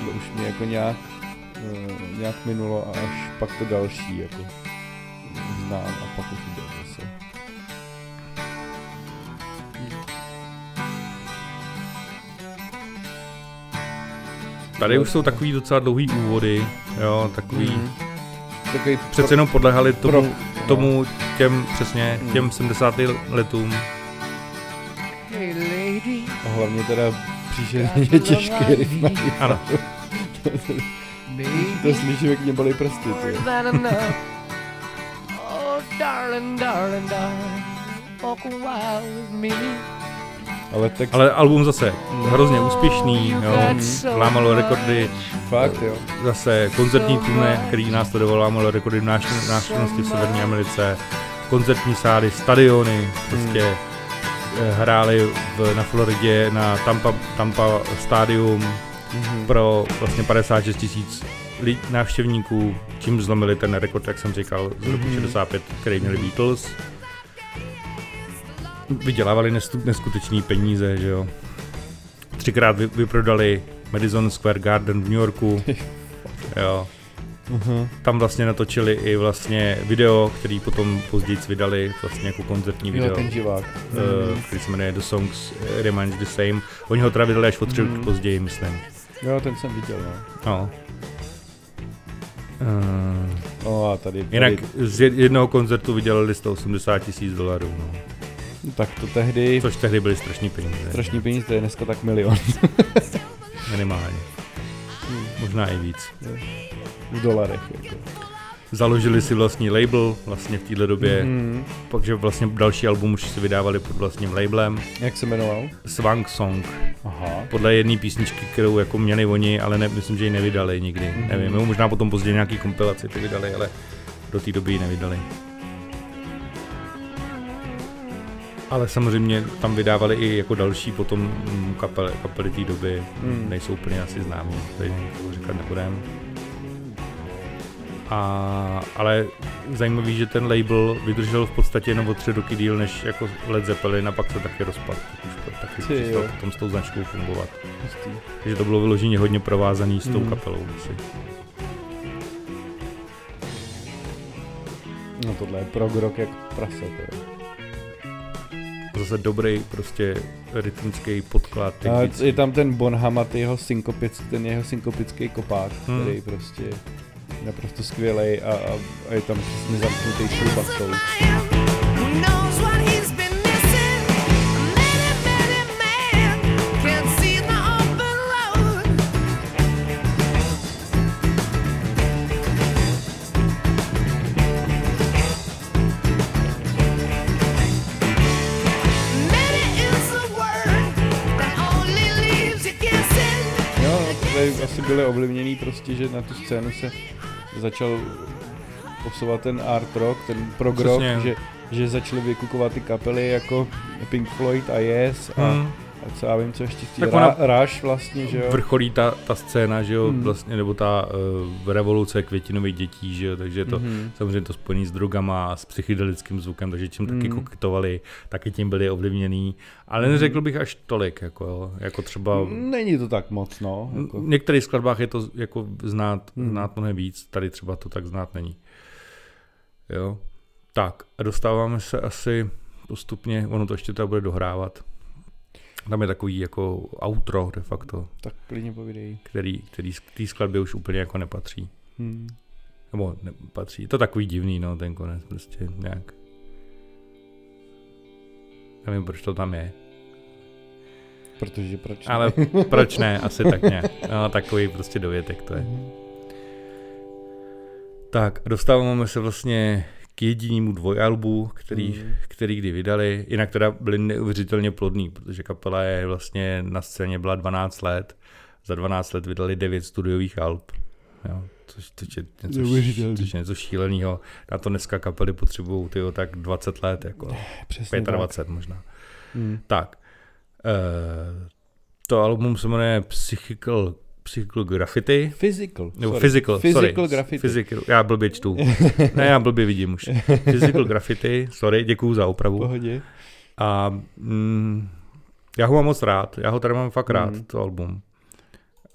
To už mě jako nějak, nějak minulo a až pak to další jako znám a pak už jde zase.
Tady už jsou takový docela dlouhý úvody, jo, takový, mm.
takový
Přece jenom podlehali tomu, pro, tomu těm, přesně, hmm. těm 70. letům.
A hlavně teda příšerně těžký rytm.
Ano. [LAUGHS]
to slyším, jak mě bolí prsty.
Oh, darling, darling, darling, walk a while with me. Ale, text... Ale album zase hrozně úspěšný, jo, lámalo rekordy.
Fakt, jo.
Zase koncertní turné, který následoval, lámalo rekordy v návštěvnosti v Severní Americe, koncertní sály, stadiony, prostě hmm. hráli v, na Floridě na Tampa, Tampa Stadium hmm. pro vlastně 56 tisíc návštěvníků, čím zlomili ten rekord, jak jsem říkal, z roku hmm. 65, který měli Beatles vydělávali neskutečné peníze, že jo. Třikrát vy, vyprodali Madison Square Garden v New Yorku, [LAUGHS] jo. Uh-huh. Tam vlastně natočili i vlastně video, který potom později vydali vlastně jako koncertní video. Jo,
ten živák.
Uh, který se jmenuje The Songs Remains the Same. Oni ho teda vydali až o tři mm. později, myslím.
Jo, ten jsem viděl, no.
No.
Uh, no a tady, tady...
Jinak z jednoho koncertu vydělali 180 tisíc dolarů, no.
No, tak to tehdy...
Což tehdy byly strašní peníze.
Strašní peníze, to je dneska tak milion.
Minimálně. Hmm. Možná i víc.
V dolarech. Jako.
Založili si vlastní label vlastně v této době, mm-hmm. takže vlastně další album už si vydávali pod vlastním labelem.
Jak se jmenoval?
Swank Song.
Aha.
Podle jedné písničky, kterou jako měli oni, ale ne, myslím, že ji nevydali nikdy. Mm-hmm. Nevím, možná potom později nějaký kompilaci ty vydali, ale do té doby ji nevydali. Ale samozřejmě tam vydávali i jako další potom mm, kapely, kapely té doby, hmm. nejsou úplně asi známí, tady to říkat nebudem. A, ale zajímavý, že ten label vydržel v podstatě jenom o tři roky díl než jako Led Zeppelin a pak se taky rozpad. Už taky přestal potom s tou značkou fungovat. Hustý. Takže to bylo vyloženě hodně provázaný s tou hmm. kapelou. Asi.
No tohle je prog rock jak prase. Teda
zase dobrý prostě rytmický podklad.
A je tam ten Bonhamat, jeho synkopic, ten jeho synkopický kopák, hmm. který prostě naprosto skvělý a, a, a je tam přesně zamknutý šrubasou. asi byli ovlivněný prostě, že na tu scénu se začal posouvat ten art rock, ten prog rock, že, že začaly vykukovat ty kapely jako Pink Floyd a Yes a, hmm. A co já vím, co ještě tak Ra- Rush vlastně, že jo.
Vrcholí ta, ta scéna, že jo, hmm. vlastně, nebo ta uh, revoluce květinových dětí, že jo, takže to hmm. samozřejmě to spojený s drogama a s psychedelickým zvukem, takže čím hmm. taky koketovali, taky tím byli ovlivněný, ale hmm. neřekl bych až tolik, jako, jo, jako třeba...
Není to tak moc, no.
Jako... V některých skladbách je to jako znát, hmm. znát mnohem víc, tady třeba to tak znát není. Jo. Tak a dostáváme se asi postupně, ono to ještě teda bude dohrávat. Tam je takový jako outro de facto.
Tak klidně povídej.
Který, který k té skladbě už úplně jako nepatří. Hmm. Nebo nepatří. Je to takový divný, no, ten konec prostě nějak. Nevím, proč to tam je.
Protože proč
ne? Ale [LAUGHS] proč ne, asi tak nějak. No, takový prostě dovětek to je. Mm-hmm. Tak, dostáváme se vlastně k jedinému dvojalbu, který, mm. který kdy vydali. Jinak teda byli neuvěřitelně plodný, protože kapela je vlastně na scéně byla 12 let. Za 12 let vydali 9 studiových alb. Jo, což, což, je něco, což je něco šíleného. Na to dneska kapely potřebují tyjo, tak 20 let, jako Přesně 25 tak. možná. Mm. Tak. Uh, to album se jmenuje Psychical Psychical Graffiti.
Physical.
Nebo sorry. Physical,
Physical
sorry.
Graffiti.
Physical, já blbě čtu. [LAUGHS] ne, já blbě vidím už. Physical Graffiti, sorry, děkuju za opravu.
Pohodě.
A mm, já ho mám moc rád, já ho tady mám fakt rád, mm. to album.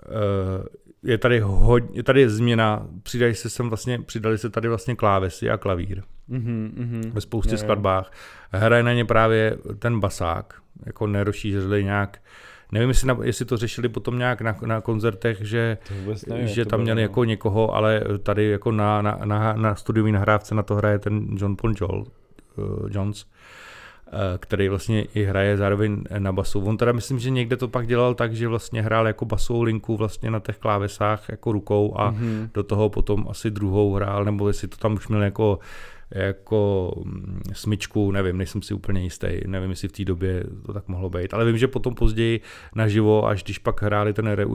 Uh, je tady hodně, je tady změna, přidají se sem vlastně, přidali se tady vlastně klávesy a klavír. Mm-hmm, mm-hmm. Ve spoustě je, skladbách. Hraje na ně právě ten basák, jako nerozšířili nějak Nevím, jestli, na, jestli to řešili potom nějak na, na koncertech, že, nevím, že tam měli jako někoho, ale tady jako na, na, na, na studiový nahrávce na to hraje ten John Paul Joel, uh, Jones, uh, který vlastně i hraje zároveň na basu. On teda myslím, že někde to pak dělal tak, že vlastně hrál jako basovou linku vlastně na těch klávesách jako rukou a mm-hmm. do toho potom asi druhou hrál, nebo jestli to tam už měl jako jako mm, smyčku, nevím, nejsem si úplně jistý, nevím, jestli v té době to tak mohlo být, ale vím, že potom později naživo, až když pak hráli ten re,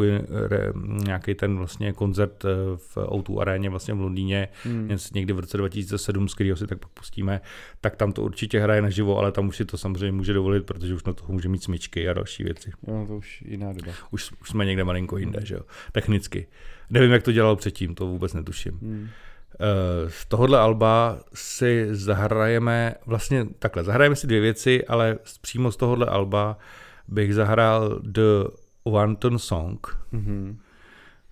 re, nějaký ten vlastně koncert eh, v O2 aréně vlastně v Londýně, hmm. někdy v roce 2007, z kterého si tak pak pustíme, tak tam to určitě hraje naživo, ale tam už si to samozřejmě může dovolit, protože už na toho může mít smyčky a další věci.
No, to už jiná doba.
Už, už jsme někde malinko jinde, hmm. že jo, technicky. Nevím, jak to dělal předtím, to vůbec netuším. Hmm. Eh, z tohohle alba si zahrajeme, vlastně takhle, zahrajeme si dvě věci, ale přímo z tohohle alba bych zahrál The Wanton Song. Mm-hmm.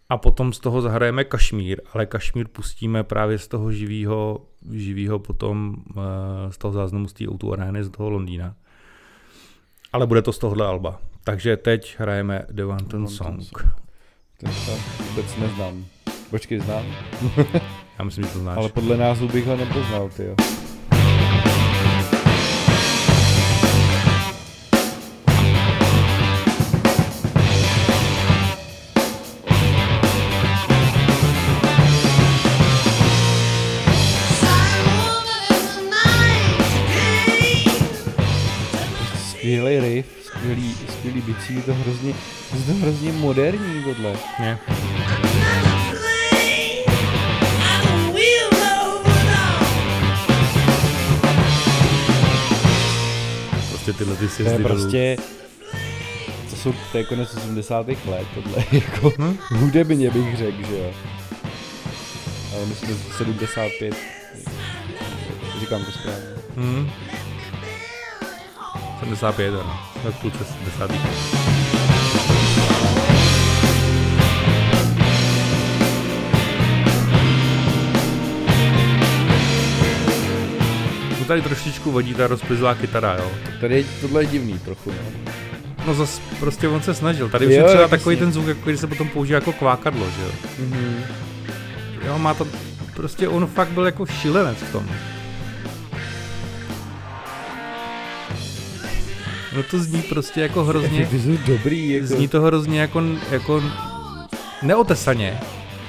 A potom z toho zahrajeme Kašmír, ale Kašmír pustíme právě z toho živého, živýho potom eh, z toho záznamu z té Outu Areny, z toho Londýna. Ale bude to z tohohle alba. Takže teď hrajeme The Wanton Song. Song.
Ten vůbec neznám. Počkej, znám. [LAUGHS]
Já myslím, že to znáš.
Ale podle názvu bych ho nepoznal, ty jo. skvělý riff, skvělý, skvělý bicí, je to hrozně, je to hrozně moderní tohle.
Ne. Prostě tyhle ty sjezdy
To je prostě, to jsou, to je konec 80. let, tohle [LAUGHS] jako hmm? hudebně bych řekl, že jo. Ale myslím, že 75, říkám to správně. Hmm.
75, ano, tak půlce 70. tady trošičku vodí ta rozplizlá kytara, jo.
Tady tohle je divný trochu, no.
No zas prostě on se snažil. Tady už jo, je třeba takový ten zvuk, jako když se potom použije jako kvákadlo, že jo. Mm-hmm. Jo, má to, prostě on fakt byl jako šilenec v tom. No to zní prostě jako hrozně... [LAUGHS]
Dobrý, jako...
Zní to hrozně jako, jako neotesaně,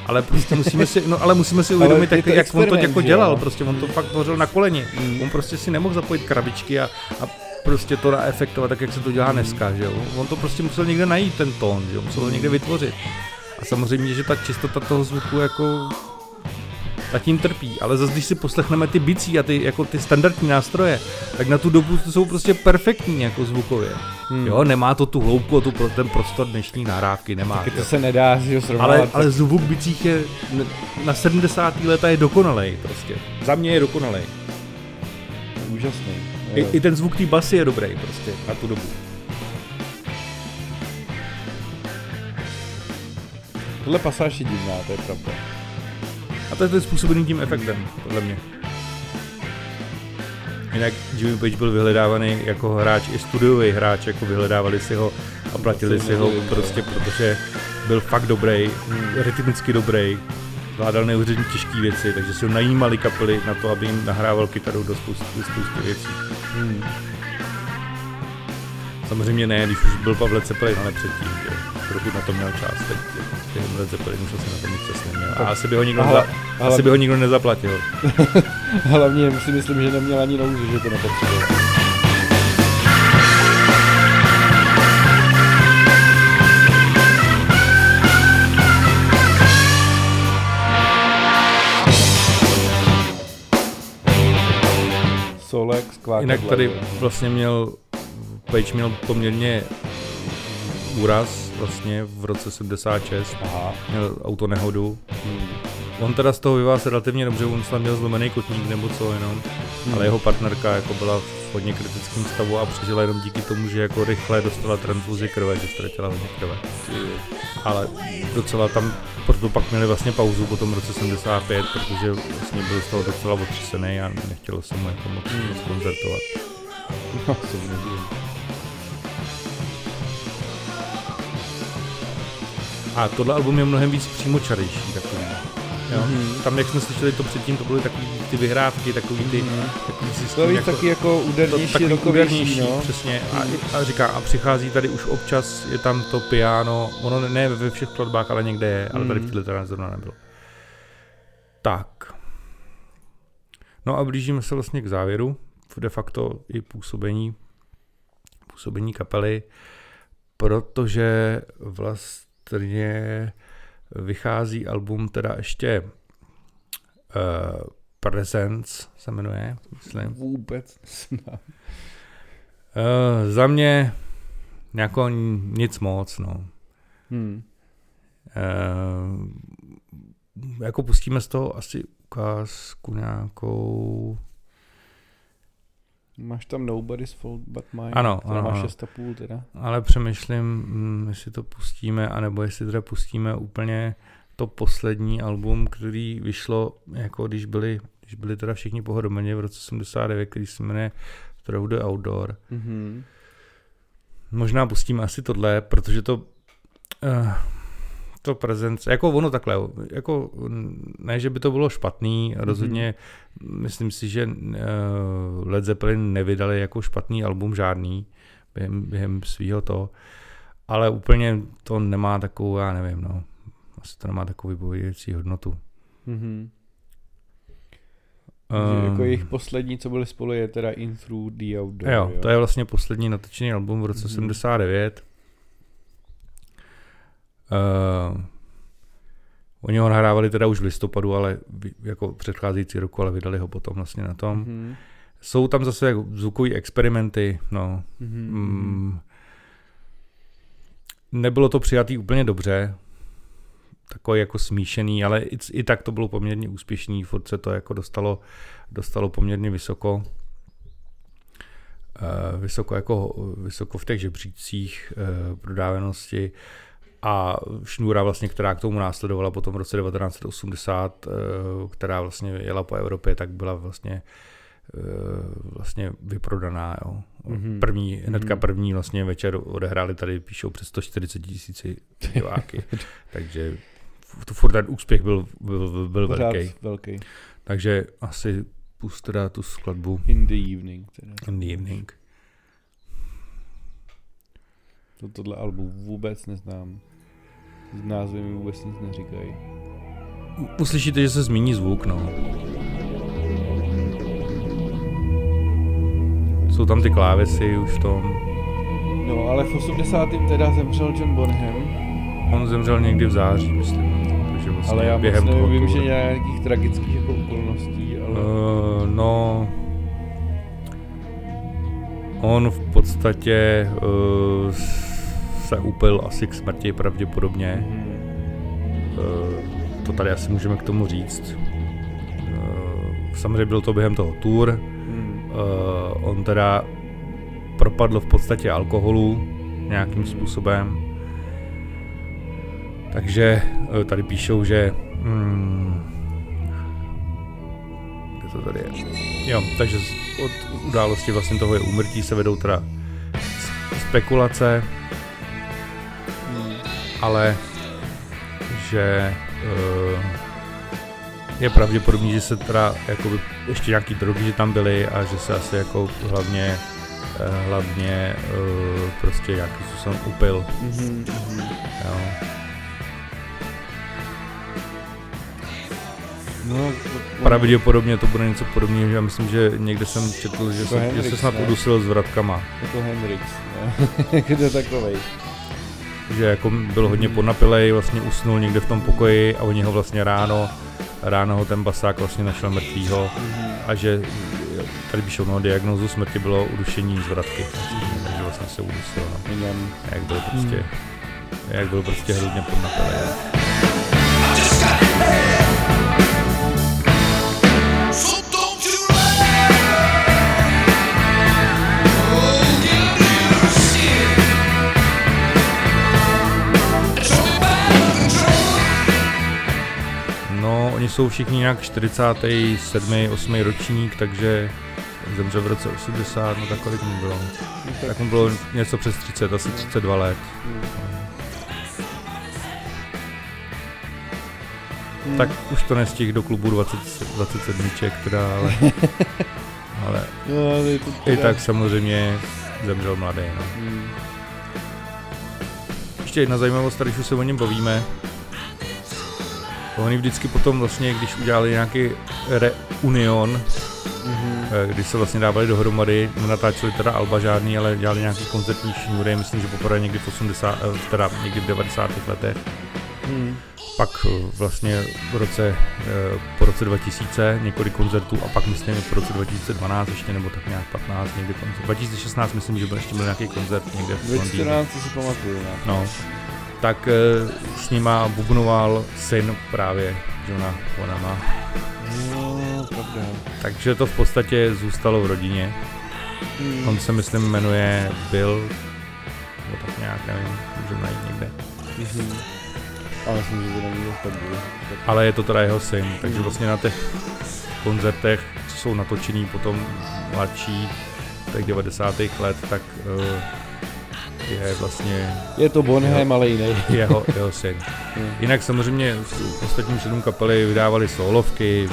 ale prostě musíme si, no ale musíme si uvědomit, jak, jak on to jako dělal, prostě on to fakt tvořil na koleni. Mm. On prostě si nemohl zapojit krabičky a, a prostě to naefektovat tak, jak se to dělá mm. dneska, že jo. On to prostě musel někde najít ten tón, že jo, musel ho někde vytvořit. A samozřejmě, že ta čistota toho zvuku jako ta tím trpí, ale zase když si poslechneme ty bicí a ty, jako ty standardní nástroje, tak na tu dobu to jsou prostě perfektní jako zvukově. Hmm. Jo, nemá to tu hloubku a tu, ten prostor dnešní nahrávky, nemá.
Taky to se nedá že
Ale, ale zvuk bicích je na 70. leta je dokonalej prostě. Za mě je dokonalej.
Úžasný.
I, I ten zvuk té basy je dobrý prostě na tu dobu.
Tohle pasáž je divná, to je pravda.
A to je ten způsobený tím efektem, podle mě. Jinak Jimmy Page byl vyhledávaný jako hráč, i studiový hráč, jako vyhledávali si ho a platili si ho prostě, protože byl fakt dobrý, rytmicky dobrý, zvládal neuvěřitelně těžké věci, takže si ho najímali kapely na to, aby jim nahrával kytaru do spousty, spousty věcí. Hmm. Samozřejmě ne, když už byl Pavle Cepelin, ale předtím, že? na to měl čas, teď během Led Zeppelin už asi na to nic čas neměl. A asi by ho nikdo, Hala, neza, asi by ho nikdo nezaplatil. [LAUGHS]
Hlavně si myslím, že neměl ani nouzi, že to nepotřeboval. Solex,
Jinak tady vlastně měl, Page měl poměrně úraz vlastně v roce 76, Aha. měl autonehodu. Hmm. On teda z toho vyvázl relativně dobře, on snad měl zlomený kotník nebo co jenom, hmm. ale jeho partnerka jako byla v hodně kritickém stavu a přežila jenom díky tomu, že jako rychle dostala transfuzi krve, že ztratila hodně krve. Ale docela tam, proto pak měli vlastně pauzu po tom roce 75, protože vlastně byl z toho docela otřesený a nechtělo se mu jako moc, moc koncertovat.
No,
A tohle album je mnohem víc přímočarejší takový. Jo? Mm-hmm. Tam, jak jsme slyšeli to předtím, to byly takový ty vyhrávky, takový ty... Mm-hmm.
Takový to je jako, taky jako údernější, to, takový údernější, no.
přesně. A, a, říká, a přichází tady už občas, je tam to piano, ono ne ve všech skladbách, ale někde je, ale tady v mhm. této teda zrovna nebylo. Tak. No a blížíme se vlastně k závěru, de facto i působení, působení kapely, protože vlastně vychází album teda ještě uh, Presence se jmenuje, myslím.
Vůbec
uh, Za mě jako nic moc, no. Hmm. Uh, jako pustíme z toho asi ukázku nějakou...
Máš tam Nobody's Fault But Mine,
ano, ano,
má 6,5 teda.
Ale přemýšlím, mm, jestli to pustíme, anebo jestli teda pustíme úplně to poslední album, který vyšlo, jako když byli, když byli teda všichni pohromadě v roce 79, který se jmenuje Throw the Outdoor. Mm-hmm. Možná pustíme asi tohle, protože to uh, to prezence, jako ono takhle, jako ne, že by to bylo špatný, mm-hmm. rozhodně myslím si, že uh, Led Zeppelin nevydali jako špatný album žádný během, během svého to, ale úplně to nemá takovou, já nevím, no, asi to nemá takovou vypovědějící hodnotu. Mm-hmm.
Um, jako jejich poslední, co byli spolu, je teda In Through the Outdoor.
Jo, jo, to je vlastně poslední natočený album v roce mm-hmm. 79. Uh, oni ho nahrávali teda už v listopadu, ale jako předcházející roku, ale vydali ho potom vlastně na tom. Mm-hmm. Jsou tam zase jako zvukové experimenty, no. Mm-hmm. Mm, nebylo to přijatý úplně dobře, takový jako smíšený, ale i, i tak to bylo poměrně úspěšný, furt se to jako dostalo, dostalo poměrně vysoko. Uh, vysoko jako vysoko v těch žebřících uh, prodávanosti a šnůra vlastně, která k tomu následovala potom v roce 1980, uh, eh, která vlastně jela po Evropě, tak byla vlastně vlastně vyprodaná. Jo. Mm-hmm. První, hnedka mm-hmm. první vlastně večer odehráli tady, píšou přes 140 tisíci diváky, [LAUGHS] takže to furt ten úspěch byl, byl, byl velký.
velký.
Takže asi pust teda tu skladbu.
In the evening. Teda.
In the evening.
To, tohle album vůbec neznám. Z názvy mi vůbec nic neříkají.
Uslyšíte, že se zmíní zvuk, no. Jsou tam ty klávesy už v tom.
No, ale v 80. teda zemřel John Bonham.
On zemřel někdy v září, myslím.
Vlastně ale já během moc nevím, že nějakých tragických jako okolností, ale... Uh,
no... On v podstatě uh, se upil asi k smrti pravděpodobně. Uh, to tady asi můžeme k tomu říct. Uh, samozřejmě byl to během toho tour. Uh, on teda propadl v podstatě alkoholu nějakým způsobem takže eh, tady píšou, že... Hmm, kde to tady je? Jo, takže od události vlastně toho je úmrtí se vedou teda spekulace, ale že uh, je pravděpodobný, že se teda jakoby ještě nějaký drogy, že tam byly a že se asi jako hlavně uh, hlavně uh, prostě nějaký způsobem upil. Mm-hmm. Jo. No, Pravděpodobně to bude něco podobného, já myslím, že někde jsem četl, že, se, Hendrix, že se snad udusil s vratkama.
Jako Hendrix, ne? [LAUGHS] to takovej.
Že jako byl hodně podnapilej, vlastně usnul někde v tom pokoji a oni ho vlastně ráno, ráno ho ten basák vlastně našel mrtvýho mm-hmm. a že tady píšou, no, diagnózu smrti bylo udušení z vratky, mm-hmm. takže vlastně se udusil, no. Jak byl prostě, mm. jak byl prostě hrozně podnapilej. Jsou všichni nějak 47. 8. ročník, takže zemřel v roce 80, no tak kolik mu bylo? Tak mu bylo něco přes 30, asi 32 let. Hmm. Tak už to nestih do klubu 20, 27, teda, ale, [LAUGHS] ale no, i tak samozřejmě zemřel mladý. No. Hmm. Ještě jedna zajímavost, tady už se o něm bavíme. Oni vždycky potom vlastně, když udělali nějaký reunion, mm-hmm. kdy se vlastně dávali dohromady, natáčeli teda Alba žádný, ale dělali nějaký koncertní šňůry, myslím, že poprvé někdy v 80, eh, teda někdy v 90. letech. Mm. Pak eh, vlastně v roce, po roce 2000 několik koncertů a pak myslím po roce 2012 ještě nebo tak nějak 15 někdy koncert. 2016 myslím, že byl ještě byl nějaký koncert někde v
2014 si pamatuju. Ne?
No. Tak s nima bubnoval syn právě Johna Bonama.
No, pravda.
Takže to v podstatě zůstalo v rodině. Hmm. On se myslím jmenuje Bill, nebo tak nějak, nevím, můžu najít někde.
Hmm. Ale myslím, že to není tak
Ale je to teda jeho syn, takže hmm. vlastně na těch koncertech, co jsou natočený potom mladší, tak 90. let, tak uh, je vlastně...
Je to Bonham, ale jiný. [LAUGHS]
Jeho, jeho syn. Hmm. Jinak samozřejmě ostatním členům kapely vydávali solovky,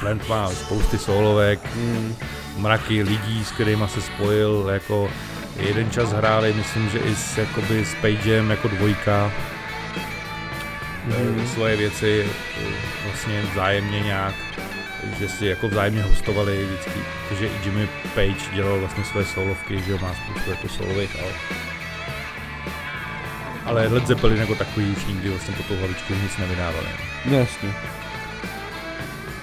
Plant má spousty solovek, hmm. mraky lidí, s kterými se spojil, jako jeden čas hráli, myslím, že i s, jakoby, s Pagem jako dvojka, hmm. svoje věci vlastně vzájemně nějak že si jako vzájemně hostovali vždycky, protože i Jimmy Page dělal vlastně své solovky, že má spoustu jako solových, ale ale Led Zeppelin jako takový už nikdy vlastně po tou hlavičku nic nevydávali.
No, jasně.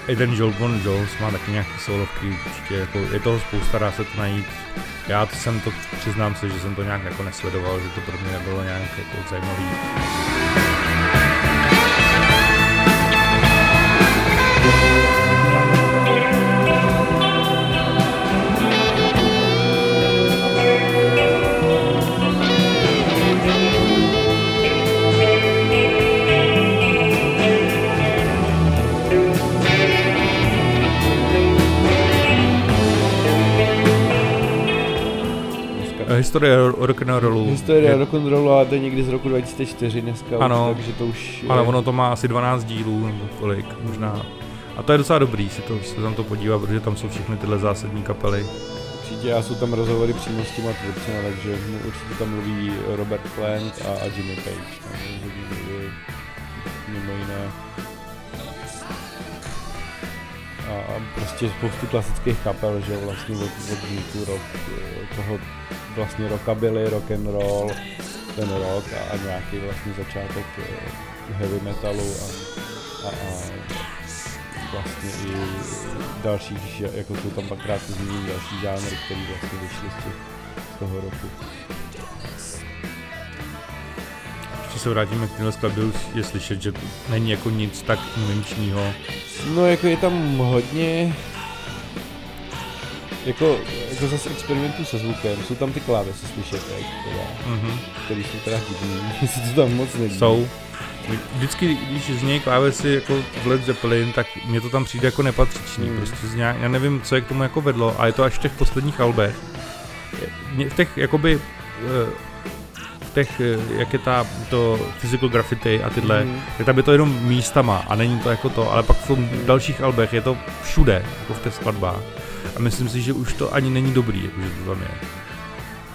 I ten Joel Bon Jones má taky nějaké solovky, určitě jako, je toho spousta, dá se to najít. Já to jsem to, přiznám se, že jsem to nějak jako nesledoval, že to pro mě nebylo nějak jako zajímavý. Historie rock'n'rollu.
Historie rock'n'rollu a to je někdy z roku 2004 dneska, ano, už, takže to už
je... Ale ono to má asi 12 dílů nebo kolik, možná. A to je docela dobrý si, to, se tam to podívat, protože tam jsou všechny tyhle zásadní kapely.
Určitě já jsou tam rozhovory přímo s těma tvůrci, takže určitě tam mluví Robert Plant a, a Jimmy Page. Tam mluví mimo jiné. A, prostě spoustu klasických kapel, že vlastně od, od rock, toho vlastně rockabilly, rock and roll, ten rock a, a nějaký vlastně začátek eh, heavy metalu a, a, a vlastně i dalších, jako jsou tam pak krátce zmíněný další žánry, který vlastně vyšly z, těch, z toho roku.
Ještě se vrátíme k téhle skladbě, už je slyšet, že není jako nic tak menšího.
No jako je tam hodně jako, jako zase experimentují se zvukem, jsou tam ty klávesy slyšet, jak, teda, mm-hmm. který jsou teda divný, [LAUGHS] jestli to tam moc neví.
Jsou. Vždycky, když znějí klávesy jako v Led Zeppelin, tak mě to tam přijde jako nepatřičný. Mm. Prostě z nějak, já nevím, co je k tomu jako vedlo, a je to až v těch posledních albech. V těch, jakoby, eh, v těch, eh, jak je ta, to physical graffiti a tyhle, mm. tak tam je to jenom místama a není to jako to, ale pak v dalších albech je to všude, jako v těch skladbách. A myslím si, že už to ani není dobrý, jakože to tam je.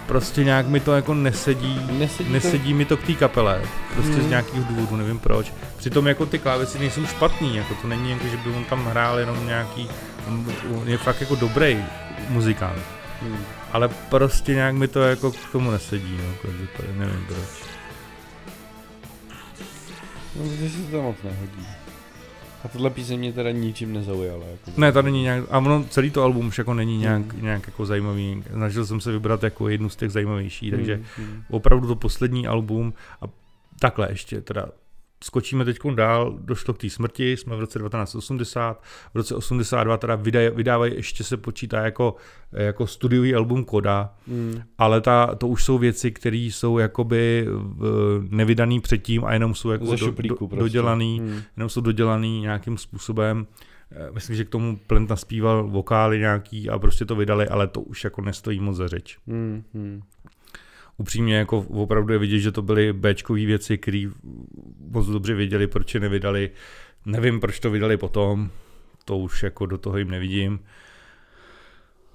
Prostě nějak mi to jako nesedí, nesedí, nesedí to... mi to k té kapele, prostě hmm. z nějakých důvodů, nevím proč. Přitom jako ty klávesy nejsou špatný, jako to není jako, že by on tam hrál jenom nějaký, je fakt jako dobrý muzikant. Hmm. Ale prostě nějak mi to jako k tomu nesedí, no, každopádně, nevím proč.
No, protože se to moc nehodí. A tohle píseň mě teda ničím nezaujala. Jako
ne, to není nějak, a ono celý to album už jako není nějak, mm. nějak jako zajímavý. Snažil jsem se vybrat jako jednu z těch zajímavějších, mm, takže mm. opravdu to poslední album a takhle ještě teda skočíme teď dál, došlo k té smrti, jsme v roce 1980, v roce 82 teda vydávají, ještě se počítá jako, jako studiový album Koda, mm. ale ta, to už jsou věci, které jsou jakoby nevydaný předtím a jenom jsou jako do, do, prostě. dodělaný, mm. jenom jsou dodělaný nějakým způsobem. Eh, myslím, že k tomu Plent naspíval vokály nějaký a prostě to vydali, ale to už jako nestojí moc za řeč. Mm. Upřímně jako opravdu je vidět, že to byly Bčkové věci, které moc dobře věděli, proč je nevydali. Nevím, proč to vydali potom, to už jako do toho jim nevidím.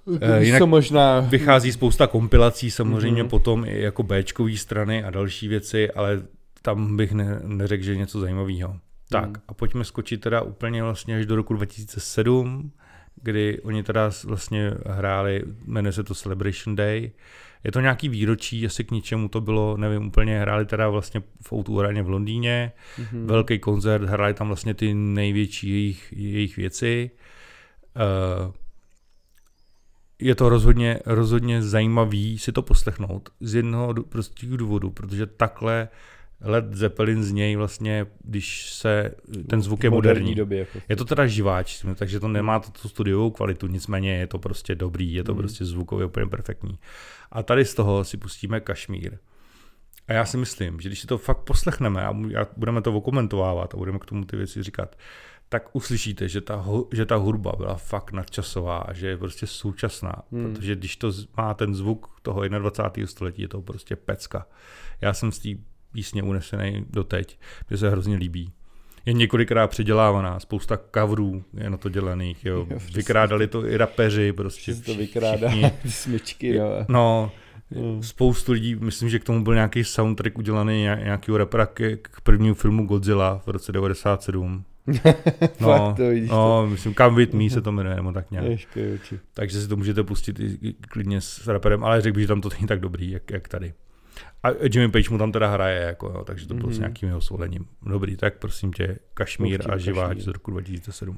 Uh, jinak možná...
vychází spousta kompilací samozřejmě mm-hmm. potom i jako Bčkový strany a další věci, ale tam bych ne, neřekl, že něco zajímavého. Tak mm. a pojďme skočit teda úplně vlastně až do roku 2007, kdy oni teda vlastně hráli, jmenuje se to Celebration Day. Je to nějaký výročí, jestli k ničemu to bylo, nevím úplně, hráli teda vlastně v Outu v Londýně, mm-hmm. velký koncert, hráli tam vlastně ty největší jejich, jejich věci. Uh, je to rozhodně, rozhodně zajímavý si to poslechnout z jednoho prostého důvodu, protože takhle Led Zeppelin z něj vlastně, když se, ten zvuk je moderní.
Době jako.
Je to teda živáč, takže to nemá to, tu studiovou kvalitu, nicméně je to prostě dobrý, je to mm. prostě zvukově úplně perfektní. A tady z toho si pustíme Kašmír. A já si myslím, že když si to fakt poslechneme a budeme to okomentovávat a budeme k tomu ty věci říkat, tak uslyšíte, že ta, že ta hudba byla fakt nadčasová že je prostě současná, hmm. protože když to má ten zvuk toho 21. století, je to prostě pecka. Já jsem z té písně unesený doteď, mě se hrozně líbí. Je několikrát předělávaná, spousta coverů je na to dělaných, jo. jo Vykrádali to i rapeři, prostě.
to vykrádá [LAUGHS] smyčky,
no. No, Hmm. Spoustu lidí, myslím, že k tomu byl nějaký soundtrack udělaný nějakého rapera k, k prvnímu filmu Godzilla v roce 97.
No, [LAUGHS] Fakt to vidíš
no, myslím, Come With Me se to jmenuje, nebo tak nějak. Takže si to můžete pustit i, i klidně s raperem, ale řekl bych, že tam to není tak dobrý, jak, jak tady. A Jimmy Page mu tam teda hraje, jako, jo, takže to bylo mm-hmm. s nějakým jeho svolením. Dobrý, tak prosím tě, Kašmír a Živáč z roku 2007.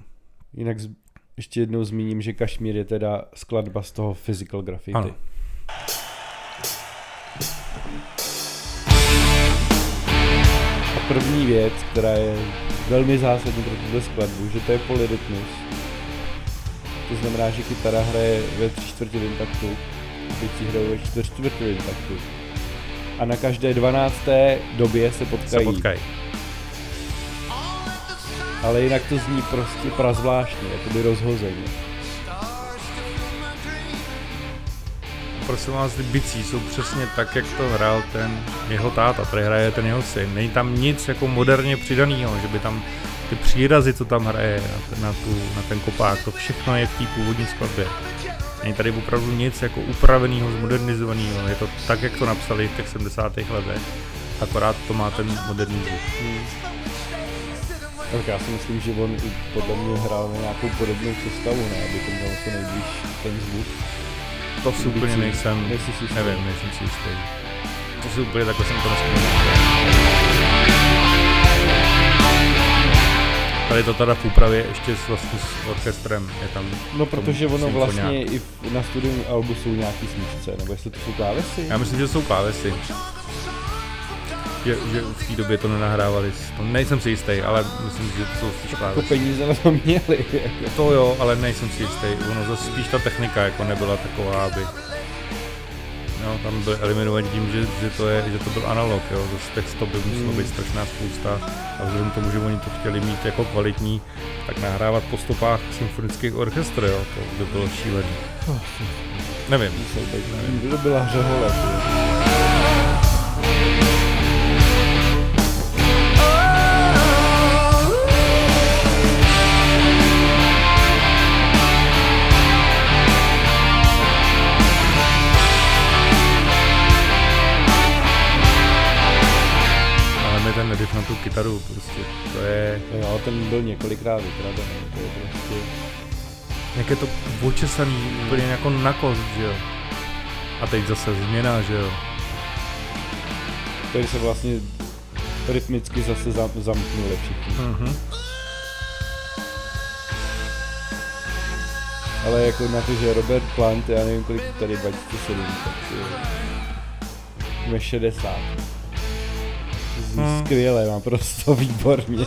Jinak z, ještě jednou zmíním, že Kašmír je teda skladba z toho Physical Graffiti. Ano. A první věc, která je velmi zásadní pro tuto skladbu, že to je polyrytmus. To znamená, že kytara hraje ve tři čtvrtivém taktu, bicí hrajou ve čtvrtivém taktu. A na každé dvanácté době se potkají. Se potkají. Ale jinak to zní prostě prazvláštně, by rozhozeně.
prosím vás, ty bicí jsou přesně tak, jak to hrál ten jeho táta, tady hraje ten jeho syn. Není tam nic jako moderně přidaného, že by tam ty přírazy, co tam hraje na ten, na, tu, na ten kopák, to všechno je v té původní skladbě. Není tady opravdu nic jako upraveného, zmodernizovaného. Je to tak, jak to napsali v těch 70. letech. Akorát to má ten moderní zvuk. Hmm.
Tak já si myslím, že on i podle mě hrál na nějakou podobnou sestavu, ne? Aby to měl to nejblíž ten zvuk.
To si úplně nejsem, nevím, nejsem si jistý. To si úplně takhle jsem to nespomněl. Tady to teda v úpravě ještě s, vlastně s orchestrem je tam.
No protože ono vlastně i na studium albu jsou nějaký smíšce, nebo jestli to jsou klávesy?
Já myslím, že jsou klávesy že, že v té době to nenahrávali. To nejsem si jistý, ale myslím, že to jsou spíš klávesy.
Jako peníze na to měli. Jako.
To jo, ale nejsem si jistý. Ono zase spíš ta technika jako nebyla taková, aby No, tam byl eliminovaný tím, že, že, to je, že to byl analog, jo. Zase těch stop by muselo být strašná spousta a vzhledem tomu, že oni to chtěli mít jako kvalitní, tak nahrávat po stopách symfonických orchestrů, jo, to by bylo šílený. Nevím.
Nevím. To byla hřehole.
Kytaru, prostě to je...
Jo, ten byl několikrát vykradený, to je prostě...
Jak je to očesaný úplně jako na kost, že jo. A teď zase změna, že jo.
Tady se vlastně rytmicky zase zam, zamknuli všichni. Mm-hmm. Ale jako na to, že Robert Plant, já nevím kolik tady 2007, tak je 60 zní skvěle, mám prostě výborně.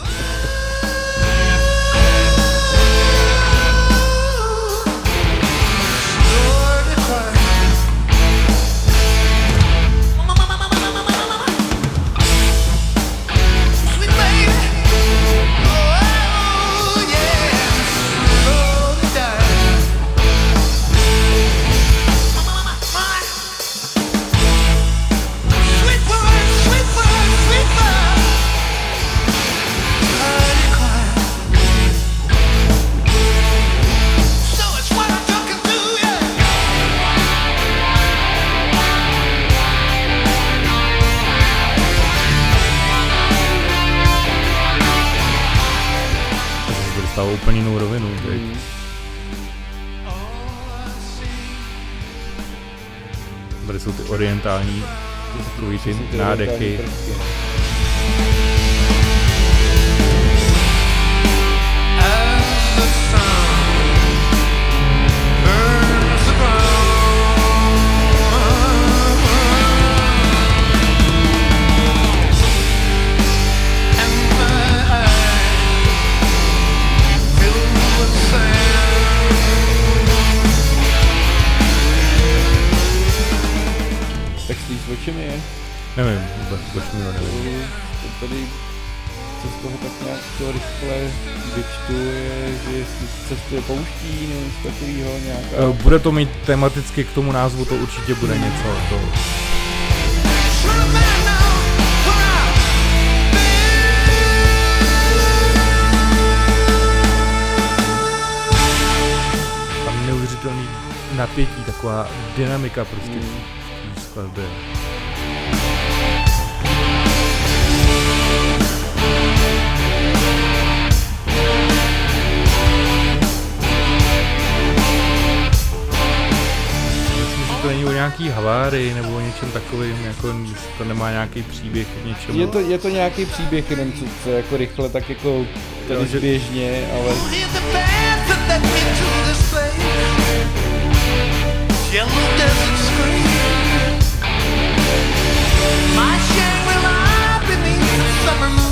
Jsou ty orientální takový ty nádechy. Nevím, vůbec, vůbec mi nevím.
To tady co z toho tak nějak to rychle vyčtu je, že cestuje pouští nebo něco takového nějaká...
Eh, bude to mít tematicky k tomu názvu, to určitě bude něco. To... Tam neuvěřitelný napětí, taková dynamika prostě mm. v skladbě. To není o nějaký havárii nebo o něčem takovým, jako to nemá nějaký příběh k něčemu.
Je to, je to nějaký příběh, jenom co, co jako rychle, tak jako tady jo, běžně, ale... Yellow desert scream My Shangri-La beneath the summer moon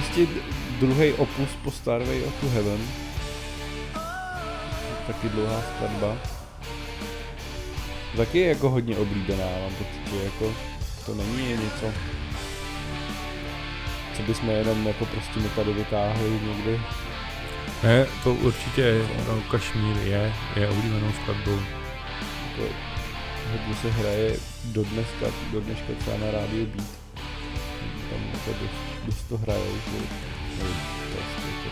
prostě druhý opus po Starway of to Heaven. Taky dlouhá skladba. Taky je jako hodně oblíbená, mám pocit, že jako to není něco, co bychom jenom jako prostě my tady vytáhli někdy.
Ne, to určitě je, no, Kašmír je, je oblíbenou skladbou.
Jako, hodně se hraje do dneska, do dneška třeba na rádiu Beat. Tam jako dost dost to hraje, že nevím, prostě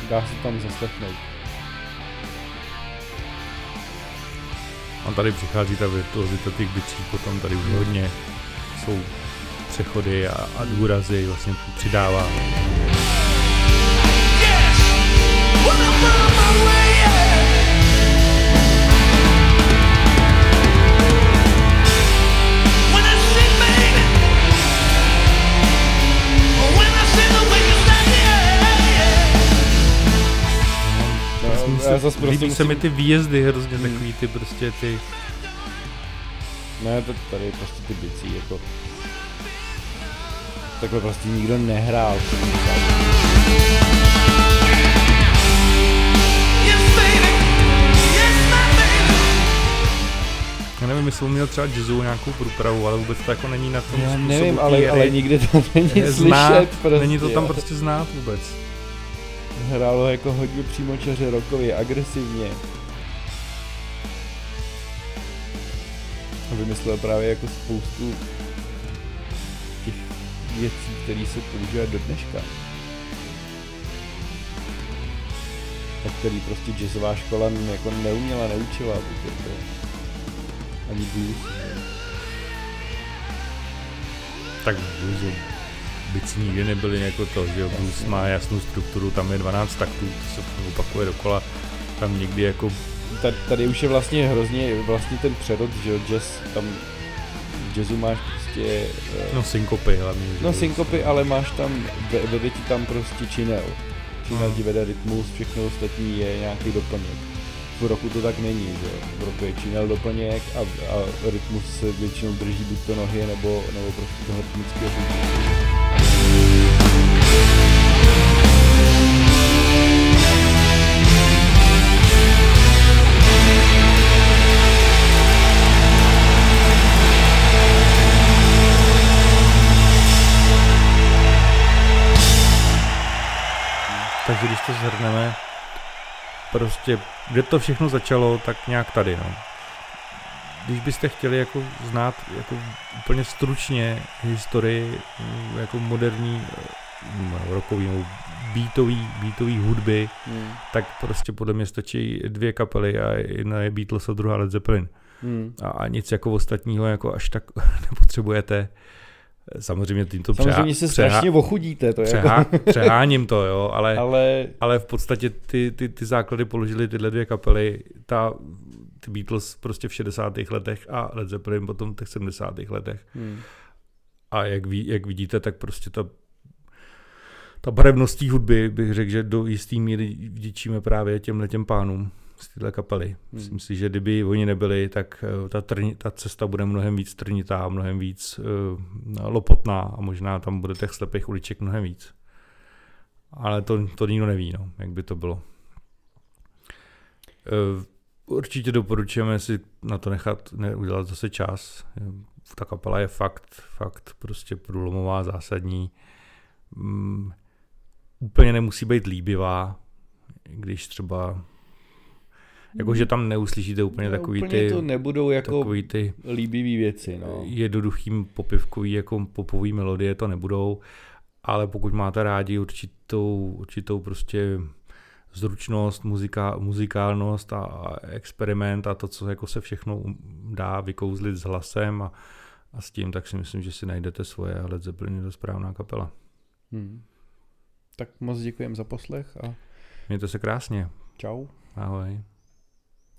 to, dá se tam zaslechnout.
A tady přichází ta virtuozita těch bicí, potom tady už hodně jsou přechody a, a důrazy vlastně přidává. Já zase prostě musím... se mi ty výjezdy hrozně hmm. takový ty prostě ty...
Ne, to tady prostě ty bicí jako... Takhle prostě nikdo nehrál.
Já nevím, jestli měl třeba jazzu nějakou průpravu, ale vůbec to jako není na tom
Já nevím, ale, ale nikdy to není slyšet
prostě. Není to tam prostě znát vůbec
hrálo jako hodně přímočaře rokově, agresivně. A vymyslel právě jako spoustu těch věcí, které se používají do dneška. A který prostě jazzová škola jako neuměla, neučila, to ani blues.
Tak bluesu bicí nikdy nebyly jako to, že blues má jasnou strukturu, tam je 12 taktů, to se opakuje dokola, tam někdy jako...
Tady, tady už je vlastně hrozně vlastně ten přerod, že jazz, tam jazzu máš prostě...
Uh, no synkopy hlavně.
No synkopy, ale máš tam, ve, ve věti tam prostě činel. Činel ti vede rytmus, všechno ostatní je nějaký doplněk. v roku to tak není, že v roku je činel doplněk a, a rytmus se většinou drží buď to nohy nebo, nebo prostě toho rytmického
Takže když to zhrneme, prostě, kde to všechno začalo, tak nějak tady, no. Když byste chtěli jako znát jako úplně stručně historii mm, jako moderní mm, rokový nebo beatový, beatový hudby, hmm. tak prostě podle mě stačí dvě kapely a jedna je Beatles a druhá Led Zeppelin. Hmm. A, a nic jako ostatního jako až tak [LAUGHS] nepotřebujete. Samozřejmě tím to
Samozřejmě se strašně ochudíte. To
přehá, jako... [LAUGHS] přeháním to, jo, ale, ale... ale v podstatě ty, ty, ty základy položily tyhle dvě kapely. Ta, ty Beatles prostě v 60. letech a Led Zeppelin potom v těch 70. letech. Hmm. A jak, ví, jak vidíte, tak prostě ta ta barevnost hudby bych řekl, že do jistý míry vděčíme právě těm těm pánům z téhle kapely. Hmm. Myslím si, že kdyby oni nebyli, tak eh, ta, trni, ta cesta bude mnohem víc trnitá, mnohem víc uh, lopotná a možná tam bude těch slepých uliček mnohem víc. Ale to, to nikdo neví, no, jak by to bylo. Uh, určitě doporučujeme si na to nechat, ne, udělat zase čas. Ta kapela je fakt, fakt prostě průlomová, zásadní. Um, úplně nemusí být líbivá, když třeba jako, že tam neuslyšíte úplně no, takový
úplně
ty...
to nebudou jako takový ty líbivý věci, no.
Jednoduchým popivkový jako popový melodie to nebudou, ale pokud máte rádi určitou, určitou prostě zručnost, muzika, muzikálnost a experiment a to, co jako se všechno dá vykouzlit s hlasem a, a s tím, tak si myslím, že si najdete svoje a Led Zeppelin je to správná kapela. Hmm.
Tak moc děkujem za poslech a...
Mějte se krásně.
Čau.
Ahoj.